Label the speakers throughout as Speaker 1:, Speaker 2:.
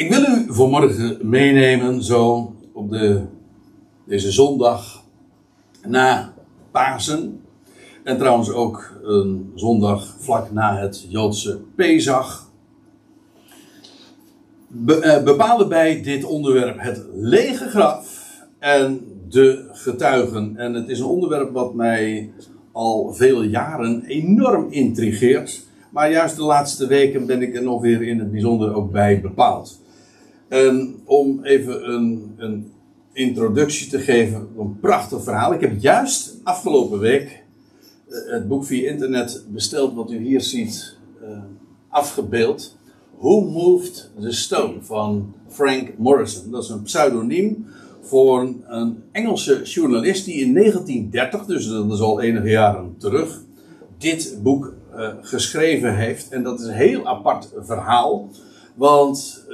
Speaker 1: Ik wil u vanmorgen meenemen, zo op de, deze zondag na Pasen. En trouwens ook een zondag vlak na het Joodse Pesach. Be, eh, bepalen bij dit onderwerp het lege graf en de getuigen. En het is een onderwerp wat mij al vele jaren enorm intrigeert. Maar juist de laatste weken ben ik er nog weer in het bijzonder ook bij bepaald. En om even een, een introductie te geven, een prachtig verhaal. Ik heb juist afgelopen week eh, het boek via internet besteld, wat u hier ziet uh, afgebeeld. Who Moved the Stone van Frank Morrison. Dat is een pseudoniem voor een Engelse journalist die in 1930, dus dat is al enige jaren terug, dit boek uh, geschreven heeft. En dat is een heel apart verhaal. Want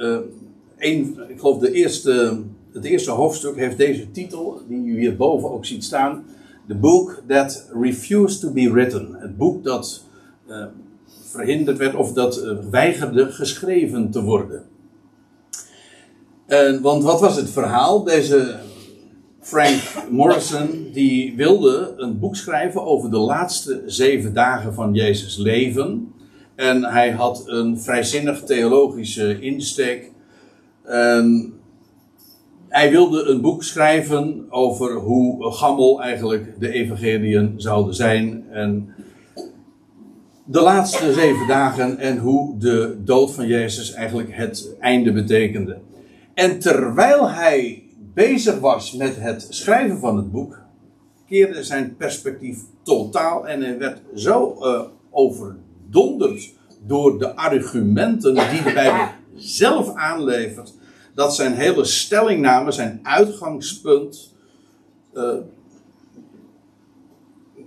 Speaker 1: een, ik geloof de eerste, het eerste hoofdstuk heeft deze titel, die u hierboven ook ziet staan. The Book That Refused to Be Written. Het boek dat uh, verhinderd werd of dat weigerde geschreven te worden. En, want wat was het verhaal? Deze Frank Morrison die wilde een boek schrijven over de laatste zeven dagen van Jezus' leven. En hij had een vrijzinnig theologische insteek. En hij wilde een boek schrijven over hoe gammel eigenlijk de evangeliën zouden zijn. En de laatste zeven dagen en hoe de dood van Jezus eigenlijk het einde betekende. En terwijl hij bezig was met het schrijven van het boek, keerde zijn perspectief totaal en hij werd zo uh, overdonderd door de argumenten die de Bijbel zelf aanlevert, dat zijn hele stellingname, zijn uitgangspunt, uh,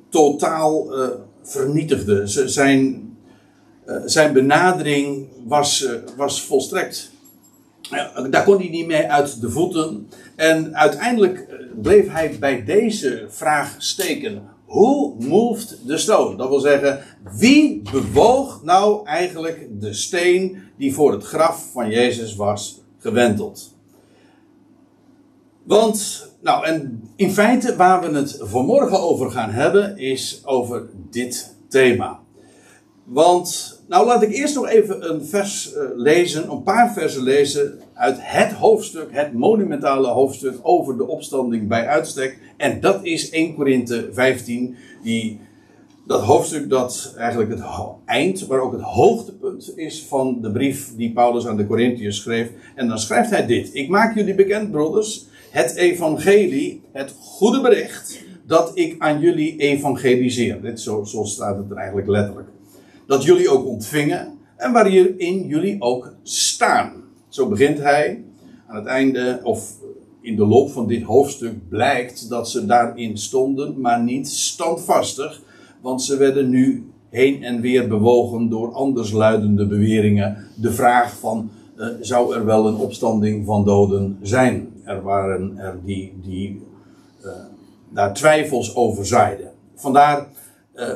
Speaker 1: totaal uh, vernietigde. Zijn, zijn benadering was, was volstrekt daar kon hij niet mee uit de voeten. En uiteindelijk eh, bleef hij bij deze vraag steken. Hoe moved the stone? Dat wil zeggen, wie bewoog nou eigenlijk de steen die voor het graf van Jezus was gewenteld? Want, nou, en in feite waar we het vanmorgen over gaan hebben, is over dit thema. Want nou, laat ik eerst nog even een vers uh, lezen, een paar versen lezen uit het hoofdstuk, het monumentale hoofdstuk over de opstanding bij uitstek. En dat is 1 Korinthe 15, die, dat hoofdstuk dat eigenlijk het eind, maar ook het hoogtepunt is van de brief die Paulus aan de Corinthiërs schreef. En dan schrijft hij dit. Ik maak jullie bekend, broeders, het evangelie, het goede bericht, dat ik aan jullie evangeliseer. Dit, zo, zo staat het er eigenlijk letterlijk dat jullie ook ontvingen en waarin jullie ook staan. Zo begint hij aan het einde, of in de loop van dit hoofdstuk blijkt dat ze daarin stonden, maar niet standvastig, want ze werden nu heen en weer bewogen door andersluidende beweringen. De vraag van, uh, zou er wel een opstanding van doden zijn? Er waren er die, die uh, daar twijfels over zaaiden. Vandaar uh,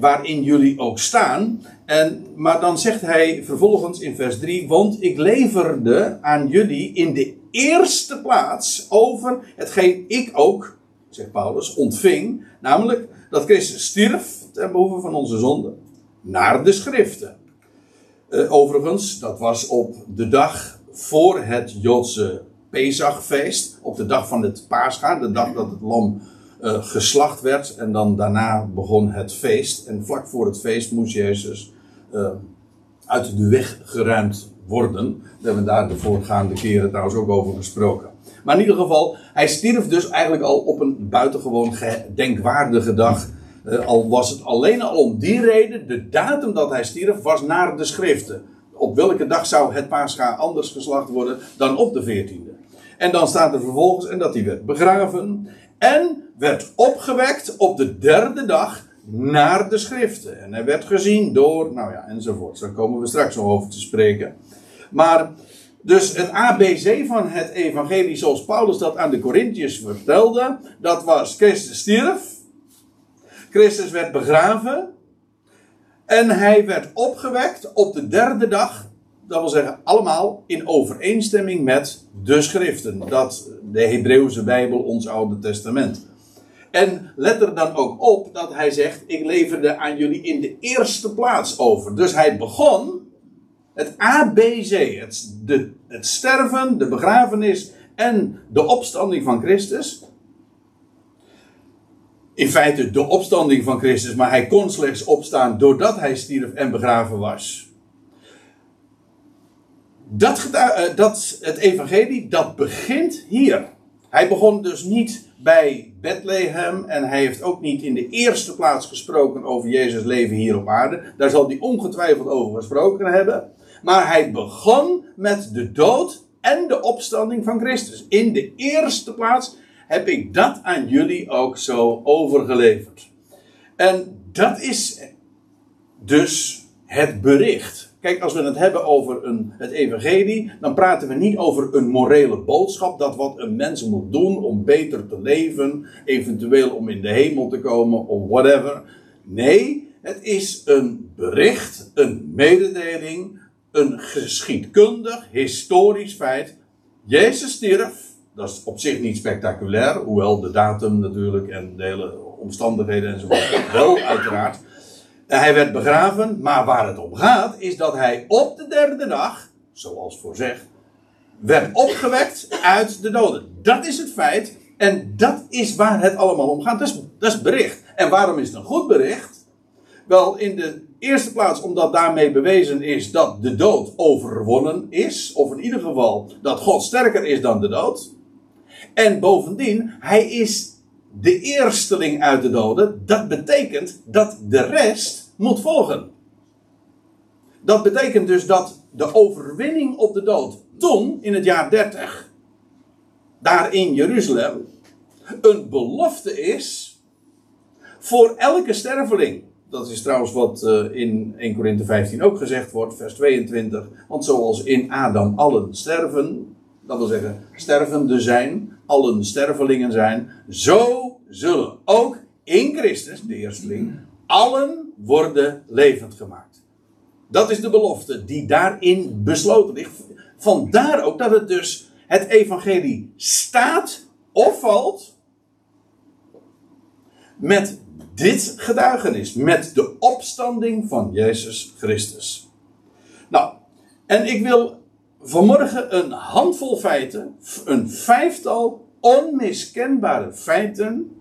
Speaker 1: waarin jullie ook staan. En, maar dan zegt hij vervolgens in vers 3: Want ik leverde aan jullie in de eerste plaats over hetgeen ik ook, zegt Paulus, ontving. Namelijk dat Christus stierf ten behoeve van onze zonde. Naar de schriften. Uh, overigens, dat was op de dag voor het Joodse Pesachfeest. Op de dag van het Paascha, de dag dat het lam uh, geslacht werd. En dan daarna begon het feest. En vlak voor het feest moest Jezus uh, uit de weg geruimd worden. Daar hebben we daar de voorgaande keren trouwens ook over gesproken. Maar in ieder geval, hij stierf dus eigenlijk al op een buitengewoon denkwaardige dag. Uh, al was het alleen al om die reden, de datum dat hij stierf, was naar de schriften. Op welke dag zou het paascha anders geslacht worden dan op de 14e? En dan staat er vervolgens, en dat hij werd begraven. En werd opgewekt op de derde dag naar de schriften. En hij werd gezien door, nou ja, enzovoort. Daar komen we straks nog over te spreken. Maar, dus het ABC van het evangelie zoals Paulus dat aan de Corinthiërs vertelde, dat was Christus stierf. Christus werd begraven. En hij werd opgewekt op de derde dag dat wil zeggen allemaal in overeenstemming met de schriften. Dat de Hebreeuwse Bijbel, ons Oude Testament. En let er dan ook op dat hij zegt: Ik leverde aan jullie in de eerste plaats over. Dus hij begon het ABC, het, de, het sterven, de begrafenis en de opstanding van Christus. In feite de opstanding van Christus, maar hij kon slechts opstaan doordat hij stierf en begraven was. Dat, uh, dat, het evangelie, dat begint hier. Hij begon dus niet bij Bethlehem en hij heeft ook niet in de eerste plaats gesproken over Jezus' leven hier op aarde. Daar zal hij ongetwijfeld over gesproken hebben. Maar hij begon met de dood en de opstanding van Christus. In de eerste plaats heb ik dat aan jullie ook zo overgeleverd. En dat is dus het bericht. Kijk, als we het hebben over een, het evangelie, dan praten we niet over een morele boodschap, dat wat een mens moet doen om beter te leven, eventueel om in de hemel te komen of whatever. Nee, het is een bericht, een mededeling, een geschiedkundig, historisch feit. Jezus stierf, dat is op zich niet spectaculair, hoewel de datum natuurlijk en de hele omstandigheden enzovoort wel uiteraard. Hij werd begraven, maar waar het om gaat is dat hij op de derde dag, zoals voorzegd, werd opgewekt uit de doden. Dat is het feit en dat is waar het allemaal om gaat. Dat is, dat is bericht. En waarom is het een goed bericht? Wel, in de eerste plaats omdat daarmee bewezen is dat de dood overwonnen is. Of in ieder geval dat God sterker is dan de dood. En bovendien, hij is de eersteling uit de doden, dat betekent dat de rest moet volgen. Dat betekent dus dat de overwinning op de dood toen, in het jaar 30, daar in Jeruzalem, een belofte is voor elke sterveling. Dat is trouwens wat eh, in 1 Korinthe 15 ook gezegd wordt, vers 22. Want zoals in Adam allen sterven, dat wil zeggen stervende zijn, allen stervelingen zijn, zo zullen ook in Christus, de eersteling, allen worden levend gemaakt. Dat is de belofte die daarin besloten ligt. Vandaar ook dat het dus het evangelie staat of valt met dit getuigenis, met de opstanding van Jezus Christus. Nou, en ik wil vanmorgen een handvol feiten, een vijftal onmiskenbare feiten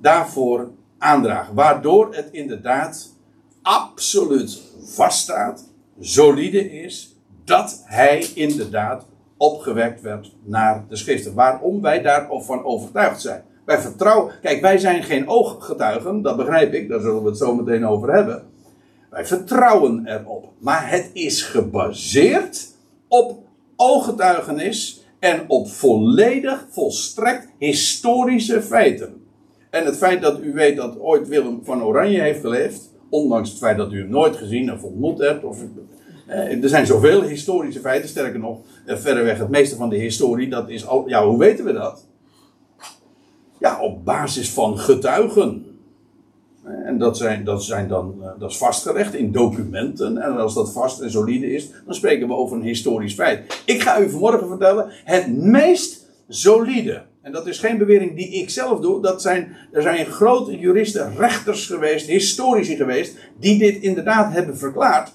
Speaker 1: daarvoor aandragen. Waardoor het inderdaad absoluut vaststaat, solide is, dat hij inderdaad opgewekt werd naar de schriften. Waarom wij daarvan overtuigd zijn. Wij vertrouwen, kijk, wij zijn geen ooggetuigen, dat begrijp ik, daar zullen we het zo meteen over hebben. Wij vertrouwen erop. Maar het is gebaseerd op ooggetuigenis en op volledig, volstrekt historische feiten. En het feit dat u weet dat ooit Willem van Oranje heeft geleefd, ondanks het feit dat u hem nooit gezien of ontmoet hebt, of, eh, er zijn zoveel historische feiten, sterker nog, eh, verreweg het meeste van de historie, dat is al, ja, hoe weten we dat? Op basis van getuigen. En dat, zijn, dat, zijn dan, eh, dat is vastgelegd in documenten. En als dat vast en solide is, dan spreken we over een historisch feit. Ik ga u vanmorgen vertellen het meest solide. En dat is geen bewering die ik zelf doe. Dat zijn, er zijn grote juristen, rechters geweest, historici geweest, die dit inderdaad hebben verklaard.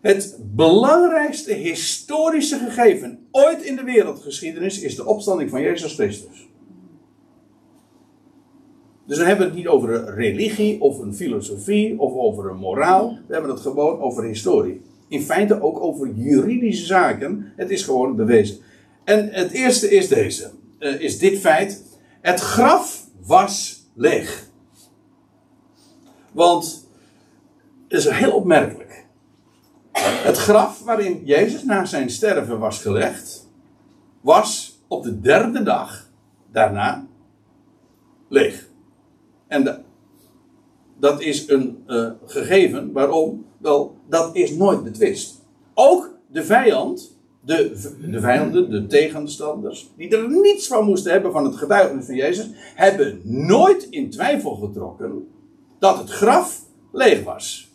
Speaker 1: Het belangrijkste historische gegeven ooit in de wereldgeschiedenis is de opstanding van Jezus Christus. Dus dan hebben we het niet over een religie of een filosofie of over een moraal. We hebben het gewoon over historie. In feite ook over juridische zaken. Het is gewoon bewezen. En het eerste is deze. Uh, is dit feit. Het graf was leeg. Want het is heel opmerkelijk. Het graf waarin Jezus na zijn sterven was gelegd, was op de derde dag daarna leeg. En dat is een uh, gegeven. Waarom? Wel, dat is nooit betwist. Ook de vijand de, de vijanden, de tegenstanders, die er niets van moesten hebben van het getuigenis van Jezus, hebben nooit in twijfel getrokken dat het graf leeg was.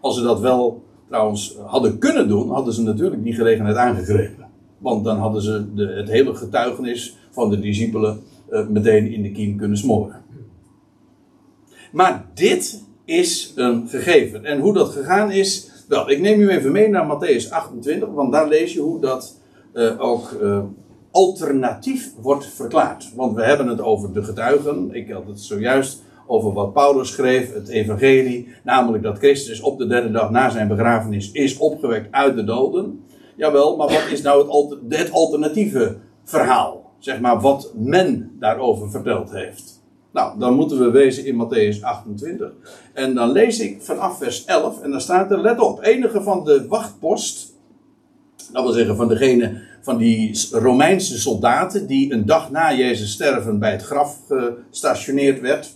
Speaker 1: Als ze dat wel trouwens hadden kunnen doen, hadden ze natuurlijk die gelegenheid aangegrepen. Want dan hadden ze de, het hele getuigenis van de discipelen uh, meteen in de kiem kunnen smoren. Maar dit is een gegeven. En hoe dat gegaan is. Wel, ik neem u even mee naar Matthäus 28, want daar lees je hoe dat uh, ook uh, alternatief wordt verklaard. Want we hebben het over de getuigen. Ik had het zojuist over wat Paulus schreef, het evangelie. Namelijk dat Christus op de derde dag na zijn begrafenis is opgewekt uit de doden. Jawel, maar wat is nou het, het alternatieve verhaal? Zeg maar wat men daarover verteld heeft. Nou, dan moeten we wezen in Matthäus 28. En dan lees ik vanaf vers 11. En dan staat er, let op, enige van de wachtpost. Dat wil zeggen van degene, van die Romeinse soldaten. die een dag na Jezus sterven bij het graf gestationeerd werd.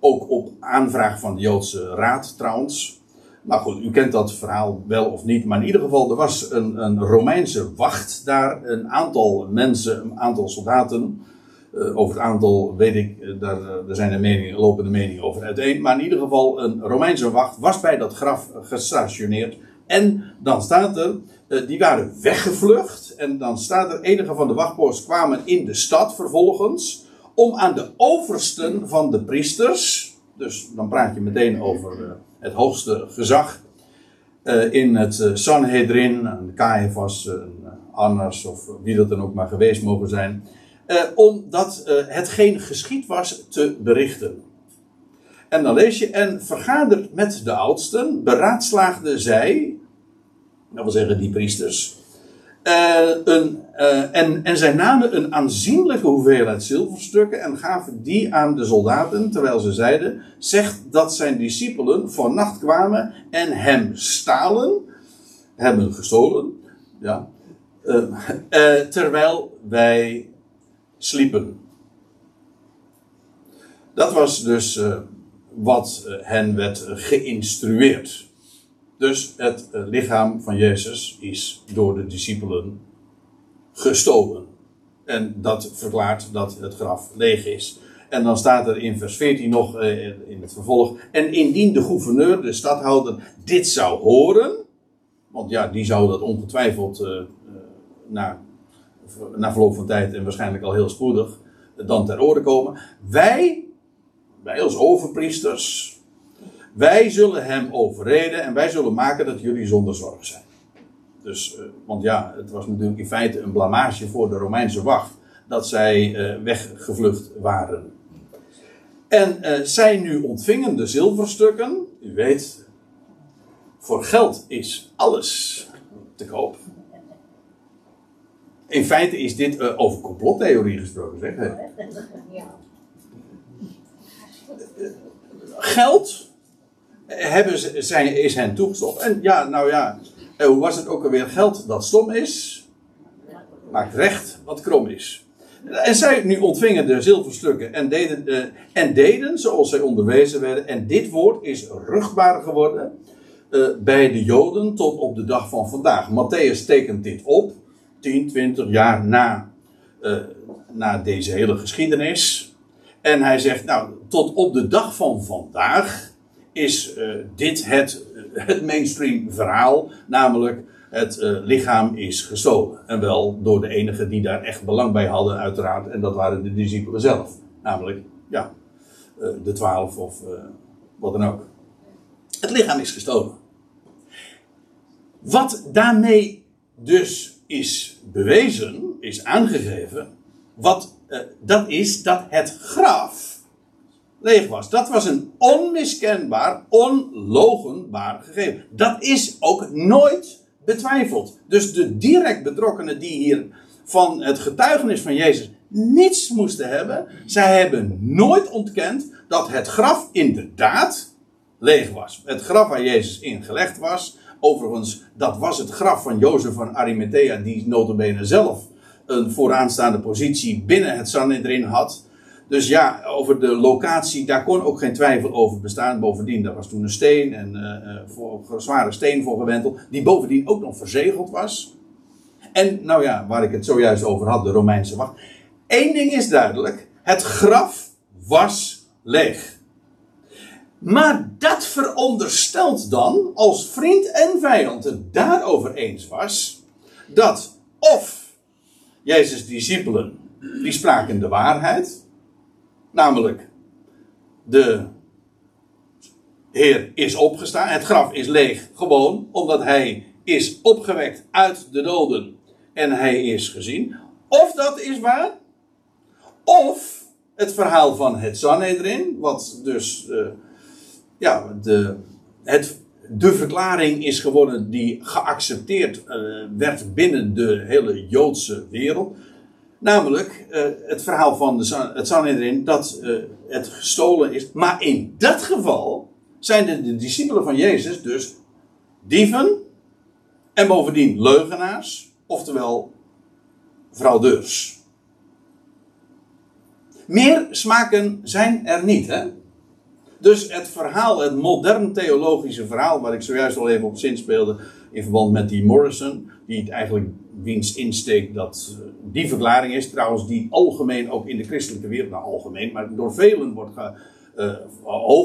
Speaker 1: Ook op aanvraag van de Joodse Raad trouwens. Maar goed, u kent dat verhaal wel of niet. Maar in ieder geval, er was een, een Romeinse wacht daar. Een aantal mensen, een aantal soldaten. Uh, over het aantal weet ik, uh, daar, daar zijn de meningen, lopen de meningen over uiteen. Maar in ieder geval, een Romeinse wacht was bij dat graf gestationeerd. En dan staat er, die waren weggevlucht. En dan staat er, enige van de wachtposten kwamen in de stad vervolgens. Om aan de oversten van de priesters. Dus dan praat je meteen over het hoogste gezag. in het Sanhedrin, Caiaphas, Annas of wie dat dan ook maar geweest mogen zijn uh, omdat uh, hetgeen geschied was te berichten. En dan lees je, en vergaderd met de oudsten, beraadslaagden zij, dat wil zeggen die priesters, uh, een, en, en zij namen een aanzienlijke hoeveelheid zilverstukken en gaven die aan de soldaten, terwijl ze zeiden, zegt dat zijn discipelen vannacht kwamen en hem stalen, hebben gestolen, ja, terwijl wij sliepen. Dat was dus uh, wat uh, hen werd geïnstrueerd. Dus het uh, lichaam van Jezus is door de discipelen gestolen. En dat verklaart dat het graf leeg is. En dan staat er in vers 14 nog in het vervolg. En indien de gouverneur, de stadhouder, dit zou horen. Want ja, die zou dat ongetwijfeld naar na verloop van tijd en waarschijnlijk al heel spoedig dan ter orde komen. Wij, wij als overpriesters, wij zullen hem overreden en wij zullen maken dat jullie zonder zorg zijn. Dus, uh, want ja, het was natuurlijk in feite een blamage voor de Romeinse wacht dat zij uh, weggevlucht waren. En uh, zij nu ontvingen de zilverstukken. U weet, voor geld is alles te koop in feite is dit uh, over complottheorie gesproken, zeg. Ja. Geld hebben ze, zijn, is hen toegestopt. En ja, nou ja, eh, hoe was het ook alweer? Geld dat stom is, maakt recht wat krom is. En zij nu ontvingen de zilverstukken en deden, en deden zoals zij onderwezen werden. En dit woord is rugbaar geworden uh, bij de Joden tot op de dag van vandaag. Matthäus tekent dit op. 10, 20 jaar na, uh, na deze hele geschiedenis. En hij zegt, nou, tot op de dag van vandaag is uh, dit het, het mainstream verhaal, namelijk het lichaam is gestolen. En wel door de enigen die daar echt belang bij hadden, uiteraard, en dat waren de discipelen zelf. Namelijk, ja, de twaalf of wat dan ook. Het lichaam is gestolen. Wat daarmee dus is bewezen, is aangegeven, wat, uh, dat is dat het graf leeg was. Dat was een onmiskenbaar, onlogenbaar gegeven. Dat is ook nooit betwijfeld. Dus de direct betrokkenen die hier van het getuigenis van Jezus niets moesten hebben, zij hebben nooit ontkend dat het graf inderdaad leeg was. Het graf waar Jezus in gelegd was, Overigens, dat was het graf van Jozef van Arimathea, die notabene zelf een vooraanstaande positie binnen het Sanhedrin had. Dus ja, over de locatie, daar kon ook geen twijfel over bestaan. Bovendien, daar was toen een steen, en uh, voor, een zware steen voor gewenteld, die bovendien ook nog verzegeld was. En, nou ja, waar ik het zojuist over had, de Romeinse wacht. Eén ding is duidelijk, het graf was leeg. Maar dat veronderstelt dan, als vriend en vijand het daarover eens was, dat of Jezus' discipelen, die spraken de waarheid, namelijk de Heer is opgestaan, het graf is leeg, gewoon omdat hij is opgewekt uit de doden en hij is gezien. Of dat is waar, of het verhaal van het Sanhedrin, wat dus uh, ja, de, het, de verklaring is geworden die geaccepteerd uh, werd binnen de hele Joodse wereld. Namelijk uh, het verhaal van de, het Sanhedrin dat het gestolen is. Maar in dat geval zijn de, de discipelen van Jezus dus dieven en bovendien leugenaars, oftewel fraudeurs. Meer smaken zijn er niet, hè? Dus het verhaal, het modern theologische verhaal, waar ik zojuist al even op zin speelde, in verband met die Morrison, die het eigenlijk wiens insteek dat eh, die verklaring is, trouwens die algemeen ook in de christelijke wereld, nou algemeen, maar door velen wordt ge,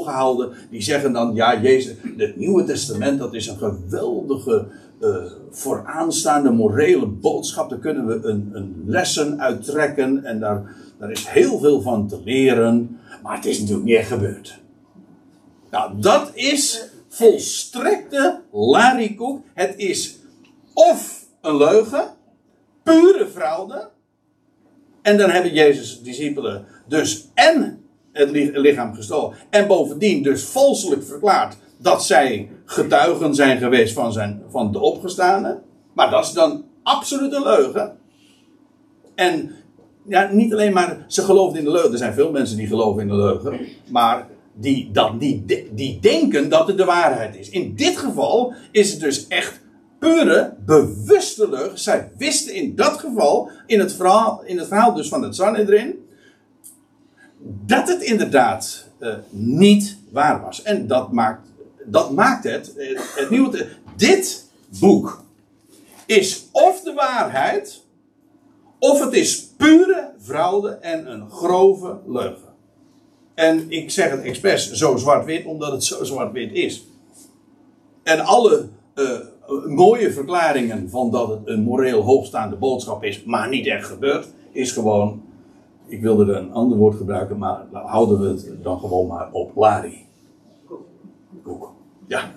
Speaker 1: gehouden, die zeggen dan, ja, Jezus, het Nieuwe Testament, dat is een geweldige uh, vooraanstaande morele boodschap. Daar kunnen we een, een lessen uittrekken en daar, daar is heel veel van te leren. Maar het is natuurlijk niet gebeurd. Nou, dat is volstrekte larikoek. Het is of een leugen, pure fraude. En dan hebben Jezus' discipelen dus en het lichaam gestolen. En bovendien dus valselijk verklaard dat zij getuigen zijn geweest van, zijn, van de opgestane. Maar dat is dan absoluut een leugen. En ja, niet alleen maar ze geloofden in de leugen. Er zijn veel mensen die geloven in de leugen. Maar die, dat, die, die denken dat het de waarheid is. In dit geval is het dus echt pure, bewuste. Zij wisten in dat geval, in het verhaal, in het verhaal dus van het Sanhedrin, dat het inderdaad uh, niet waar was. En dat maakt dat maakt het, het nieuwe, dit boek is of de waarheid, of het is pure fraude en een grove leugen. En ik zeg het expres zo zwart-wit, omdat het zo zwart-wit is. En alle uh, mooie verklaringen van dat het een moreel hoogstaande boodschap is, maar niet echt gebeurt, is gewoon. Ik wilde er een ander woord gebruiken, maar houden we het dan gewoon maar op Lari. Ja.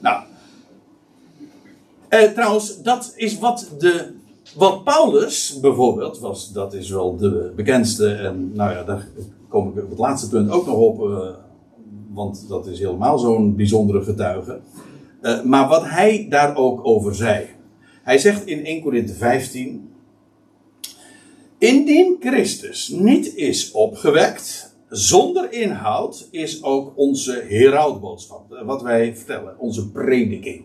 Speaker 1: Nou. Eh, trouwens, dat is wat de. Wat Paulus bijvoorbeeld, was, dat is wel de bekendste, en nou ja, daar kom ik op het laatste punt ook nog op, uh, want dat is helemaal zo'n bijzondere getuige. Uh, maar wat hij daar ook over zei. Hij zegt in 1 Corinthië 15: Indien Christus niet is opgewekt, zonder inhoud is ook onze herautboodschap. Wat wij vertellen, onze prediking.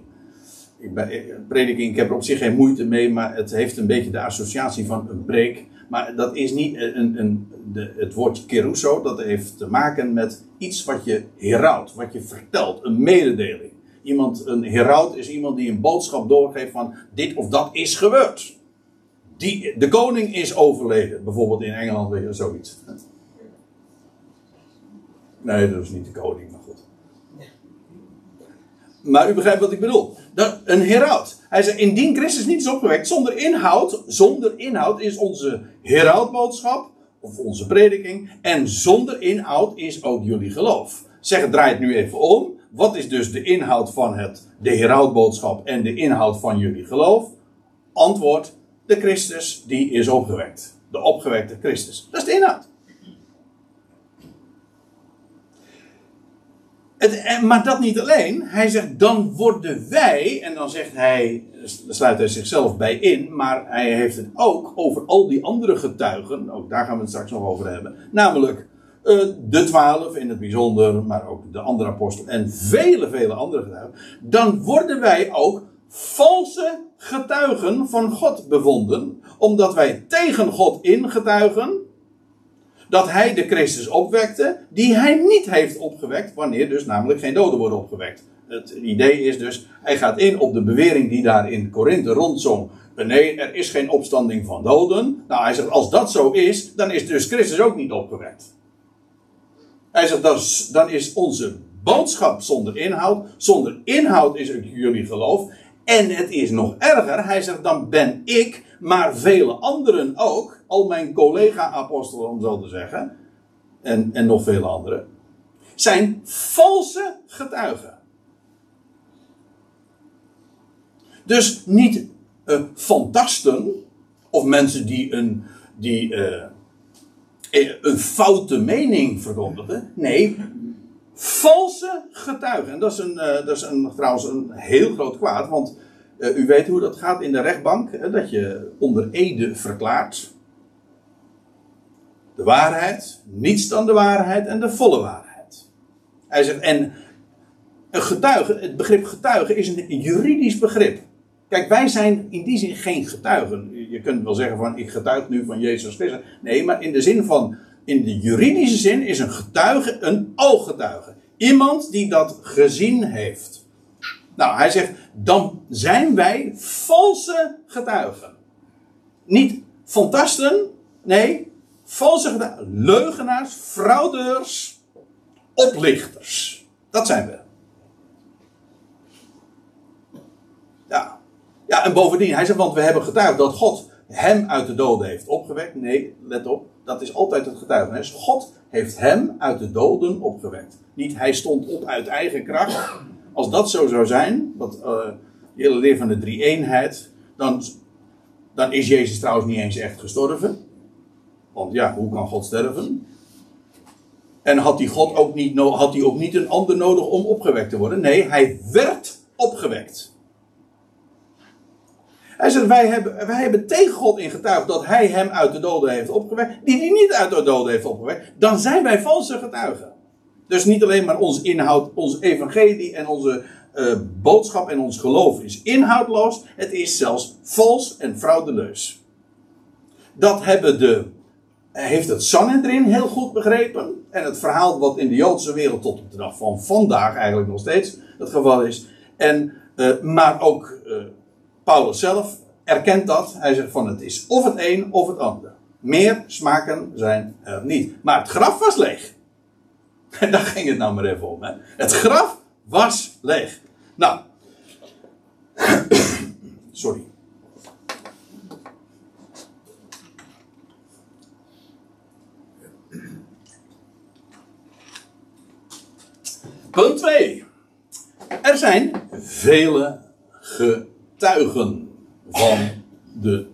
Speaker 1: Ik ben, eh, prediking, ik heb er op zich geen moeite mee, maar het heeft een beetje de associatie van een preek. Maar dat is niet een, een, de, het woordje keruso, dat heeft te maken met iets wat je heraut, wat je vertelt, een mededeling. Iemand, een heraut is iemand die een boodschap doorgeeft van dit of dat is gebeurd. Die, de koning is overleden, bijvoorbeeld in Engeland weer zoiets. Nee, dat is niet de koning, maar goed. Maar u begrijpt wat ik bedoel. Dat, een heraut. Hij zei, indien Christus niet is opgewekt, zonder inhoud, zonder inhoud is onze herautboodschap, of onze prediking, en zonder inhoud is ook jullie geloof. Zeg, het draait nu even om. Wat is dus de inhoud van het, de herautboodschap en de inhoud van jullie geloof? Antwoord, de Christus die is opgewekt. De opgewekte Christus. Dat is de inhoud. Het, maar dat niet alleen. Hij zegt, dan worden wij, en dan zegt hij, sluit hij zichzelf bij in, maar hij heeft het ook over al die andere getuigen, ook daar gaan we het straks nog over hebben, namelijk uh, de twaalf in het bijzonder, maar ook de andere apostel en vele, vele andere getuigen. Dan worden wij ook valse getuigen van God bevonden, omdat wij tegen God ingetuigen dat hij de Christus opwekte, die hij niet heeft opgewekt, wanneer dus namelijk geen doden worden opgewekt. Het idee is dus, hij gaat in op de bewering die daar in Korinthe rondzong. Nee, er is geen opstanding van doden. Nou, hij zegt, als dat zo is, dan is dus Christus ook niet opgewekt. Hij zegt, dat is, dan is onze boodschap zonder inhoud. Zonder inhoud is het jullie geloof. En het is nog erger. Hij zegt, dan ben ik, maar vele anderen ook. Al mijn collega-apostelen, om zo te zeggen. En, en nog vele anderen. Zijn valse getuigen. Dus niet uh, fantasten. Of mensen die een, die, uh, een foute mening verkondigen. Nee, valse getuigen. En dat is, een, uh, dat is een, trouwens een heel groot kwaad. Want u weet hoe dat gaat in de rechtbank. dat je onder ede verklaart. De waarheid, niets dan de waarheid en de volle waarheid. Hij zegt, en een getuige, het begrip getuige is een juridisch begrip. Kijk, wij zijn in die zin geen getuigen. Je kunt wel zeggen van ik getuig nu van Jezus Christus. Nee, maar in de zin van, in de juridische zin is een getuige een ooggetuige. Iemand die dat gezien heeft. Nou, hij zegt, dan zijn wij valse getuigen. Niet fantasten, nee, valse getuigen. Leugenaars, fraudeurs, oplichters. Dat zijn we. Ja, en bovendien, hij zegt, want we hebben getuigd dat God hem uit de doden heeft opgewekt. Nee, let op, dat is altijd het getuigenis. God heeft hem uit de doden opgewekt. Niet hij stond op uit eigen kracht. Als dat zo zou zijn, wat uh, de hele leer van de drie-eenheid, dan, dan is Jezus trouwens niet eens echt gestorven. Want ja, hoe kan God sterven? En had hij, God ook niet, had hij ook niet een ander nodig om opgewekt te worden? Nee, hij werd opgewekt. Hij zegt, wij hebben, wij hebben tegen God ingetuigd dat hij hem uit de doden heeft opgewekt. Die hij niet uit de doden heeft opgewekt. Dan zijn wij valse getuigen. Dus niet alleen maar ons inhoud, ons evangelie en onze uh, boodschap en ons geloof is inhoudloos. Het is zelfs vals en fraudeleus. Dat hebben de, heeft het Sanhedrin heel goed begrepen. En het verhaal wat in de Joodse wereld tot op de dag van vandaag eigenlijk nog steeds het geval is. En, uh, maar ook uh, Paulus zelf erkent dat. Hij zegt van het is of het een of het ander. Meer smaken zijn er niet. Maar het graf was leeg. En daar ging het nou maar even om. Hè. Het graf was leeg. Nou. Sorry. Punt 2. Er zijn vele ge getuigen van de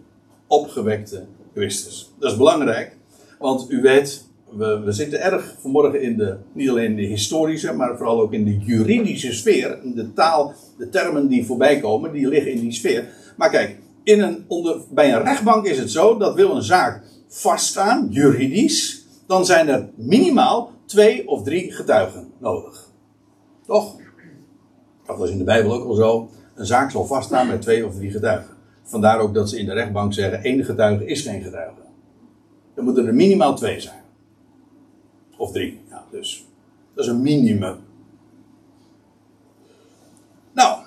Speaker 1: opgewekte Christus. Dat is belangrijk, want u weet, we, we zitten erg vanmorgen in de, niet alleen in de historische, maar vooral ook in de juridische sfeer. De taal, de termen die voorbij komen, die liggen in die sfeer. Maar kijk, in een, onder, bij een rechtbank is het zo dat wil een zaak vaststaan, juridisch, dan zijn er minimaal twee of drie getuigen nodig. Toch? Dat was in de Bijbel ook al zo een zaak zal vaststaan met twee of drie getuigen. Vandaar ook dat ze in de rechtbank zeggen: één getuige is geen getuige. Er moeten er minimaal twee zijn. Of drie, ja, dus. Dat is een minimum. Nou,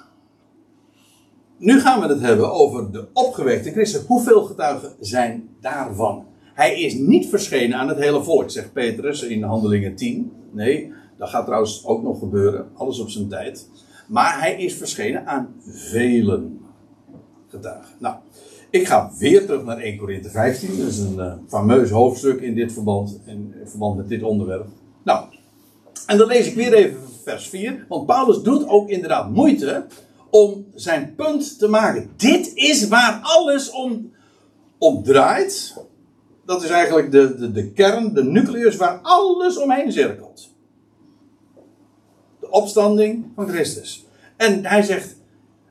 Speaker 1: nu gaan we het hebben over de opgewekte christen. Hoeveel getuigen zijn daarvan? Hij is niet verschenen aan het hele volk, zegt Petrus in Handelingen 10. Nee, dat gaat trouwens ook nog gebeuren. Alles op zijn tijd. Maar hij is verschenen aan velen getuigen. Nou, ik ga weer terug naar 1 Korinthe 15. Dat is een uh, fameus hoofdstuk in dit verband, in verband met dit onderwerp. Nou, en dan lees ik weer even vers 4. Want Paulus doet ook inderdaad moeite om zijn punt te maken. Dit is waar alles om, om draait. Dat is eigenlijk de, de, de kern, de nucleus waar alles omheen cirkelt opstanding van Christus. En hij zegt,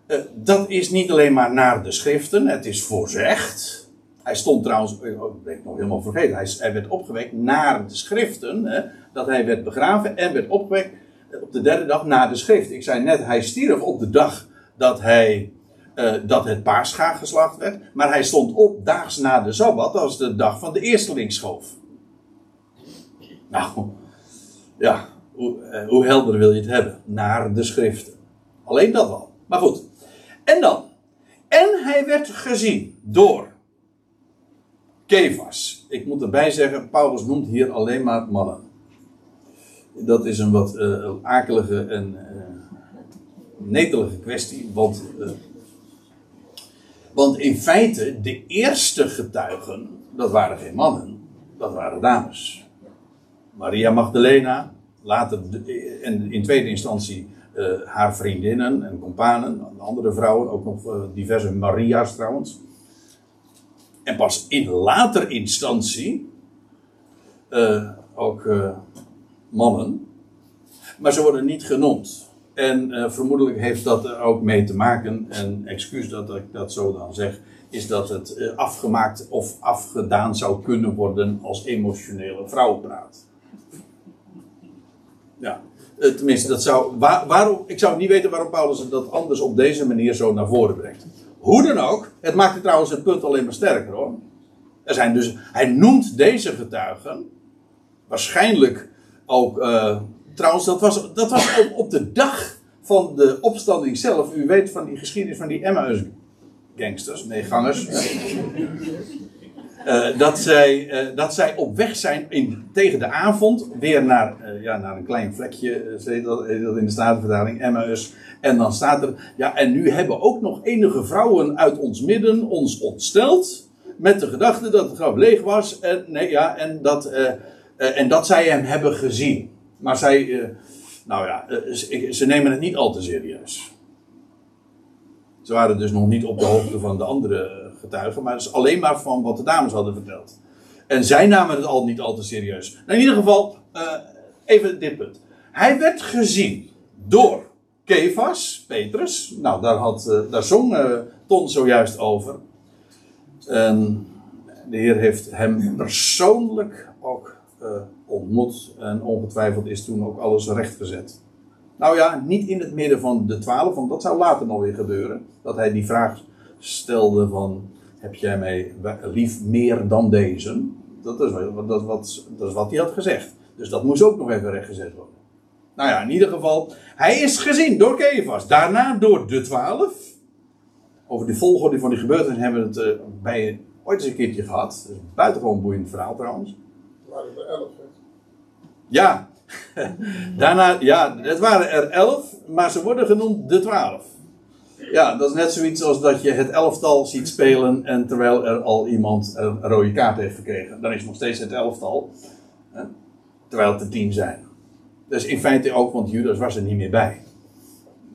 Speaker 1: uh, dat is niet alleen maar naar de schriften, het is voorzegd. Hij stond trouwens, oh, ik ben nog helemaal vergeten, hij, hij werd opgewekt naar de schriften. Dat hij werd begraven en werd opgewekt op de derde dag na de schrift. Ik zei net, hij stierf op de dag dat, hij, uh, dat het paarscha geslacht werd. Maar hij stond op daags na de Sabbat, was de dag van de eerstelingsschoof. Nou, ja, hoe, eh, hoe helder wil je het hebben? Naar de schriften. Alleen dat al. Maar goed. En dan. En hij werd gezien door Kefas. Ik moet erbij zeggen, Paulus noemt hier alleen maar mannen. dat is een wat uh, akelige en uh, netelige kwestie. Want, want in feite, de eerste getuigen, dat waren geen mannen, dat waren dames. Maria Magdalena, later en in tweede instantie haar vriendinnen en companen, andere vrouwen, ook nog diverse Maria's trouwens. En pas in later instantie ook mannen. Maar ze worden niet genoemd. En vermoedelijk heeft dat er ook mee te maken, en excuus dat ik dat zo dan zeg, is dat het afgemaakt of afgedaan zou kunnen worden als emotionele vrouwenpraat. Uh, tenminste, dat zou, waar, waarom, ik zou niet weten waarom Paulus dat anders op deze manier zo naar voren brengt. Hoe dan ook, het maakt trouwens het punt alleen maar sterker hoor. Er zijn dus, hij noemt deze getuigen, waarschijnlijk ook, uh, trouwens, dat was, dat was op, op, de dag van de opstanding zelf. U weet van die geschiedenis van die Emmaus gangsters, nee, gangers. Uh, dat, zij, uh, dat zij op weg zijn in, tegen de avond weer naar, uh, ja, naar een klein vlekje, heet dat, in de Statenvertaling, Emmaus. En dan staat er, ja, en nu hebben ook nog enige vrouwen uit ons midden ons ontsteld. Met de gedachte dat het graf leeg was. En, nee, ja, en dat uh, en dat zij hem hebben gezien. Maar zij, uh, nou ja, uh, ze nemen het niet al te serieus. Ze waren dus nog niet op de hoogte van de andere getuigen, maar dus alleen maar van wat de dames hadden verteld. En zij namen het al niet al te serieus. Nou, in ieder geval, even dit punt. Hij werd gezien door Kefas, Petrus. Nou, daar, had, daar zong Ton zojuist over. De Heer heeft hem persoonlijk ook uh, ontmoet. En ongetwijfeld is toen ook alles rechtgezet. Nou ja, niet in het midden van de twaalf, want dat zou later nog weer gebeuren. Dat hij die vraag stelde van, heb jij mij lief meer dan deze? Dat is, wat, dat, wat, dat is wat hij had gezegd. Dus dat moest ook nog even rechtgezet worden. Nou ja, in ieder geval, hij is gezien door Kefas. Daarna door de twaalf. Over de volgorde van die gebeurtenissen hebben we het uh, bij ooit eens een keertje gehad. Dat is een buitengewoon boeiend verhaal trouwens
Speaker 2: waren er elf.
Speaker 1: Ja. Daarna, ja, het waren er elf, maar ze worden genoemd de twaalf. Ja, dat is net zoiets als dat je het elftal ziet spelen en terwijl er al iemand een rode kaart heeft gekregen. Dan is het nog steeds het elftal. Hè? Terwijl het er tien zijn. Dus in feite ook, want Judas was er niet meer bij.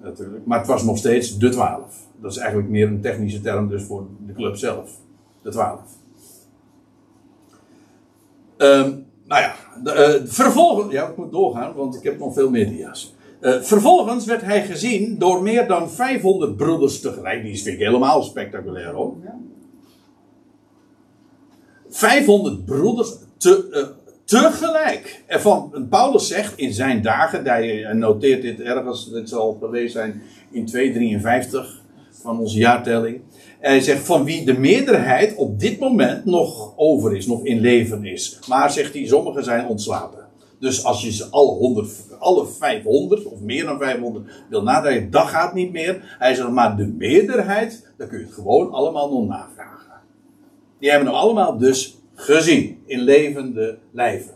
Speaker 1: Natuurlijk. Maar het was nog steeds de twaalf. Dat is eigenlijk meer een technische term dus voor de club zelf. De twaalf. Um, nou ja, uh, vervolgens. Ja, ik moet doorgaan, want ik heb nog veel meer dia's. Uh, vervolgens werd hij gezien door meer dan 500 broeders tegelijk. Die vind ik helemaal spectaculair hoor. 500 broeders te, uh, tegelijk. En van Paulus zegt in zijn dagen, hij noteert dit ergens, dit zal geweest zijn in 253 van onze jaartelling. Hij zegt van wie de meerderheid op dit moment nog over is, nog in leven is. Maar zegt hij, sommigen zijn ontslapen. Dus als je ze alle, 100, alle 500 of meer dan 500 wil nadenken, dat gaat niet meer. Hij zegt maar de meerderheid, dan kun je het gewoon allemaal nog navragen. Die hebben hem allemaal dus gezien in levende lijven.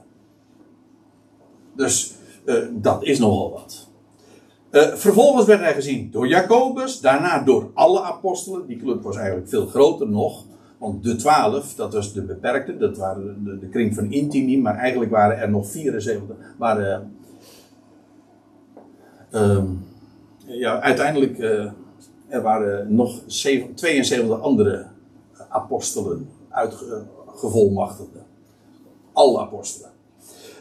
Speaker 1: Dus uh, dat is nogal wat. Uh, vervolgens werd hij gezien door Jacobus, daarna door alle apostelen. Die club was eigenlijk veel groter nog. Want de twaalf, dat was de beperkte, dat waren de, de, kring van intimi, maar eigenlijk waren er nog 74. Waren, uh, ja, uiteindelijk, uh, er waren nog 7, 72 andere apostelen uitgevolmachtigden. Alle apostelen.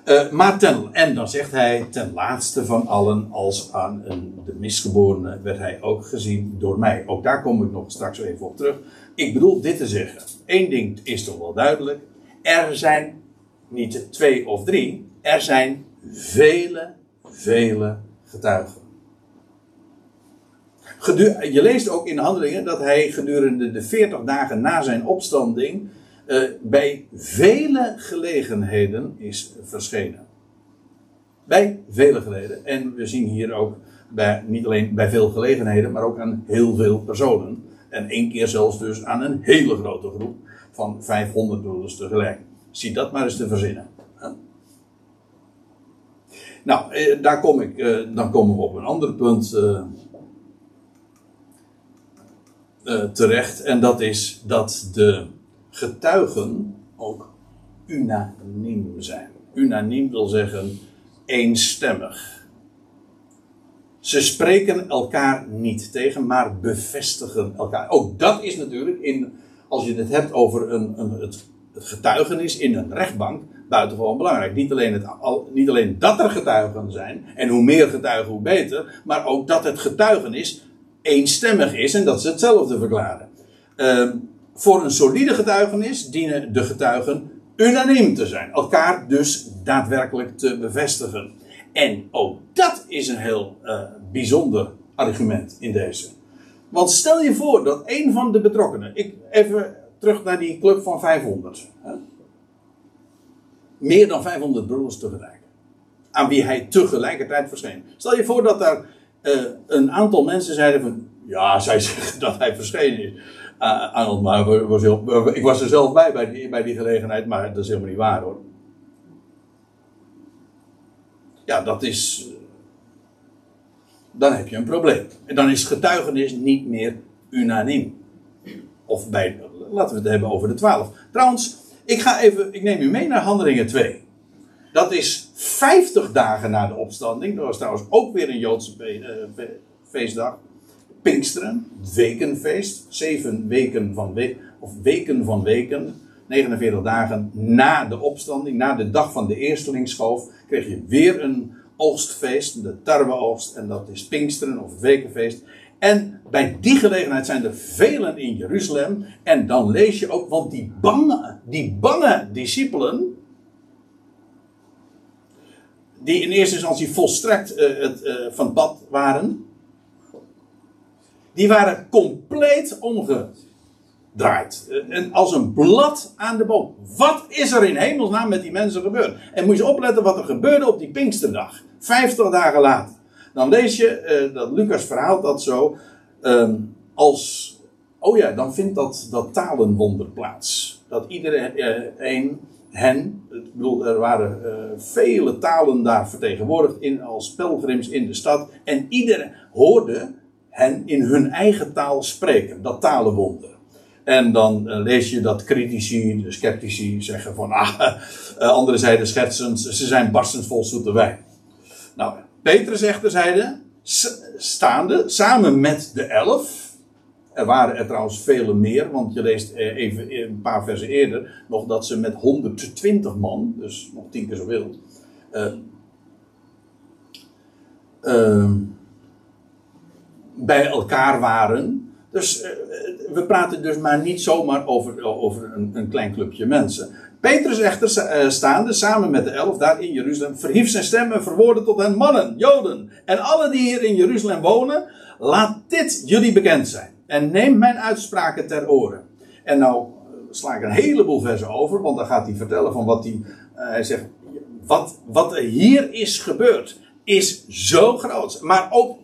Speaker 1: Uh, maar ten, en dan zegt hij, ten laatste van allen, als aan een, de misgeborene, werd hij ook gezien door mij. Ook daar kom ik nog straks even op terug. Ik bedoel dit te zeggen. Eén ding is toch wel duidelijk. Er zijn niet twee of drie, er zijn vele, vele getuigen. je leest ook in de handelingen dat hij gedurende de 40 dagen na zijn opstanding uh, bij vele gelegenheden is verschenen. Bij vele gelegenheden. En we zien hier ook bij, niet alleen bij veel gelegenheden, maar ook aan heel veel personen. En één keer zelfs dus aan een hele grote groep van 500 broeders tegelijk. Zie dat maar eens te verzinnen. Nou, eh, daar kom ik, eh, dan komen we op een ander punt eh, terecht. En dat is dat de getuigen ook unaniem zijn. Unaniem wil zeggen eenstemmig. Ze spreken elkaar niet tegen, maar bevestigen elkaar. Ook dat is natuurlijk, in, als je het hebt over een, een, het, getuigenis in een rechtbank, buitengewoon belangrijk. Niet alleen, het, al, niet alleen dat er getuigen zijn, en hoe meer getuigen hoe beter, maar ook dat het getuigenis eenstemmig is en dat ze hetzelfde verklaren. Uh, voor een solide getuigenis dienen de getuigen unaniem te zijn, elkaar dus daadwerkelijk te bevestigen. En ook dat is een heel uh, bijzonder argument in deze. Want stel je voor dat een van de betrokkenen, ik even terug naar die club van 500. Hè? Meer dan 500 broers tegelijk. Aan wie hij tegelijkertijd verscheen. Stel je voor dat daar uh, een aantal mensen zeiden van. Ja, zij zeggen dat hij verschenen is. Uh, aan maar ik was er zelf bij, bij die, bij die gelegenheid, maar dat is helemaal niet waar hoor. Ja, dat is. Dan heb je een probleem. En dan is getuigenis niet meer unaniem. Of bij, laten we het hebben over de twaalf. Trouwens, ik ga even, ik neem u mee naar Handelingen 2. Dat is 50 dagen na de opstanding. Dat was trouwens ook weer een Joodse uh, feestdag. Pinksteren, wekenfeest. Zeven weken van we of weken van weken. 49 dagen na de opstanding, na de dag van de eerstelingsschoof, kreeg je weer een oogstfeest, de tarweoogst, en dat is Pinksteren of wekenfeest. En bij die gelegenheid zijn er velen in Jeruzalem. En dan lees je ook, want die bange, die bange discipelen, die in eerste instantie volstrekt uh, het, uh, van pad waren, die waren compleet omgedraaid. Uh, en als een blad aan de boom. Wat is er in hemelsnaam met die mensen gebeurd? En moet je opletten wat er gebeurde op die Pinksterdag. Vijftig dagen later. Dan lees je dat Lucas verhaalt dat zo. Um, als. Oh ja, dan vindt dat, dat talenwonder plaats. Dat iedereen hen, ik bedoel, er waren vele talen daar vertegenwoordigd in, als pelgrims in de stad. En iedereen hoorde hen in hun eigen taal spreken, dat talenwonder. En dan uh, lees je dat critici, de sceptici, zeggen van, ah, uh, andere zijden schertsend, ze zijn barstens vol zoete wijn. Nou, Petrus echter zeide, staande, samen met de elf, er waren er trouwens vele meer, want je leest eh, even een paar versen eerder nog dat ze met 120 man, dus nog tien keer zoveel, uh, bij elkaar waren. Dus uh, we praten dus maar niet zomaar over, over een, een klein clubje mensen. Petrus echter staande, samen met de elf daar in Jeruzalem, verhief zijn stem en verwoordde tot hen mannen, Joden en alle die hier in Jeruzalem wonen, laat dit jullie bekend zijn. En neem mijn uitspraken ter oren. En nou sla ik een heleboel versen over, want dan gaat hij vertellen van wat hij. Hij zegt: wat, wat er hier is gebeurd, is zo groot. Maar ook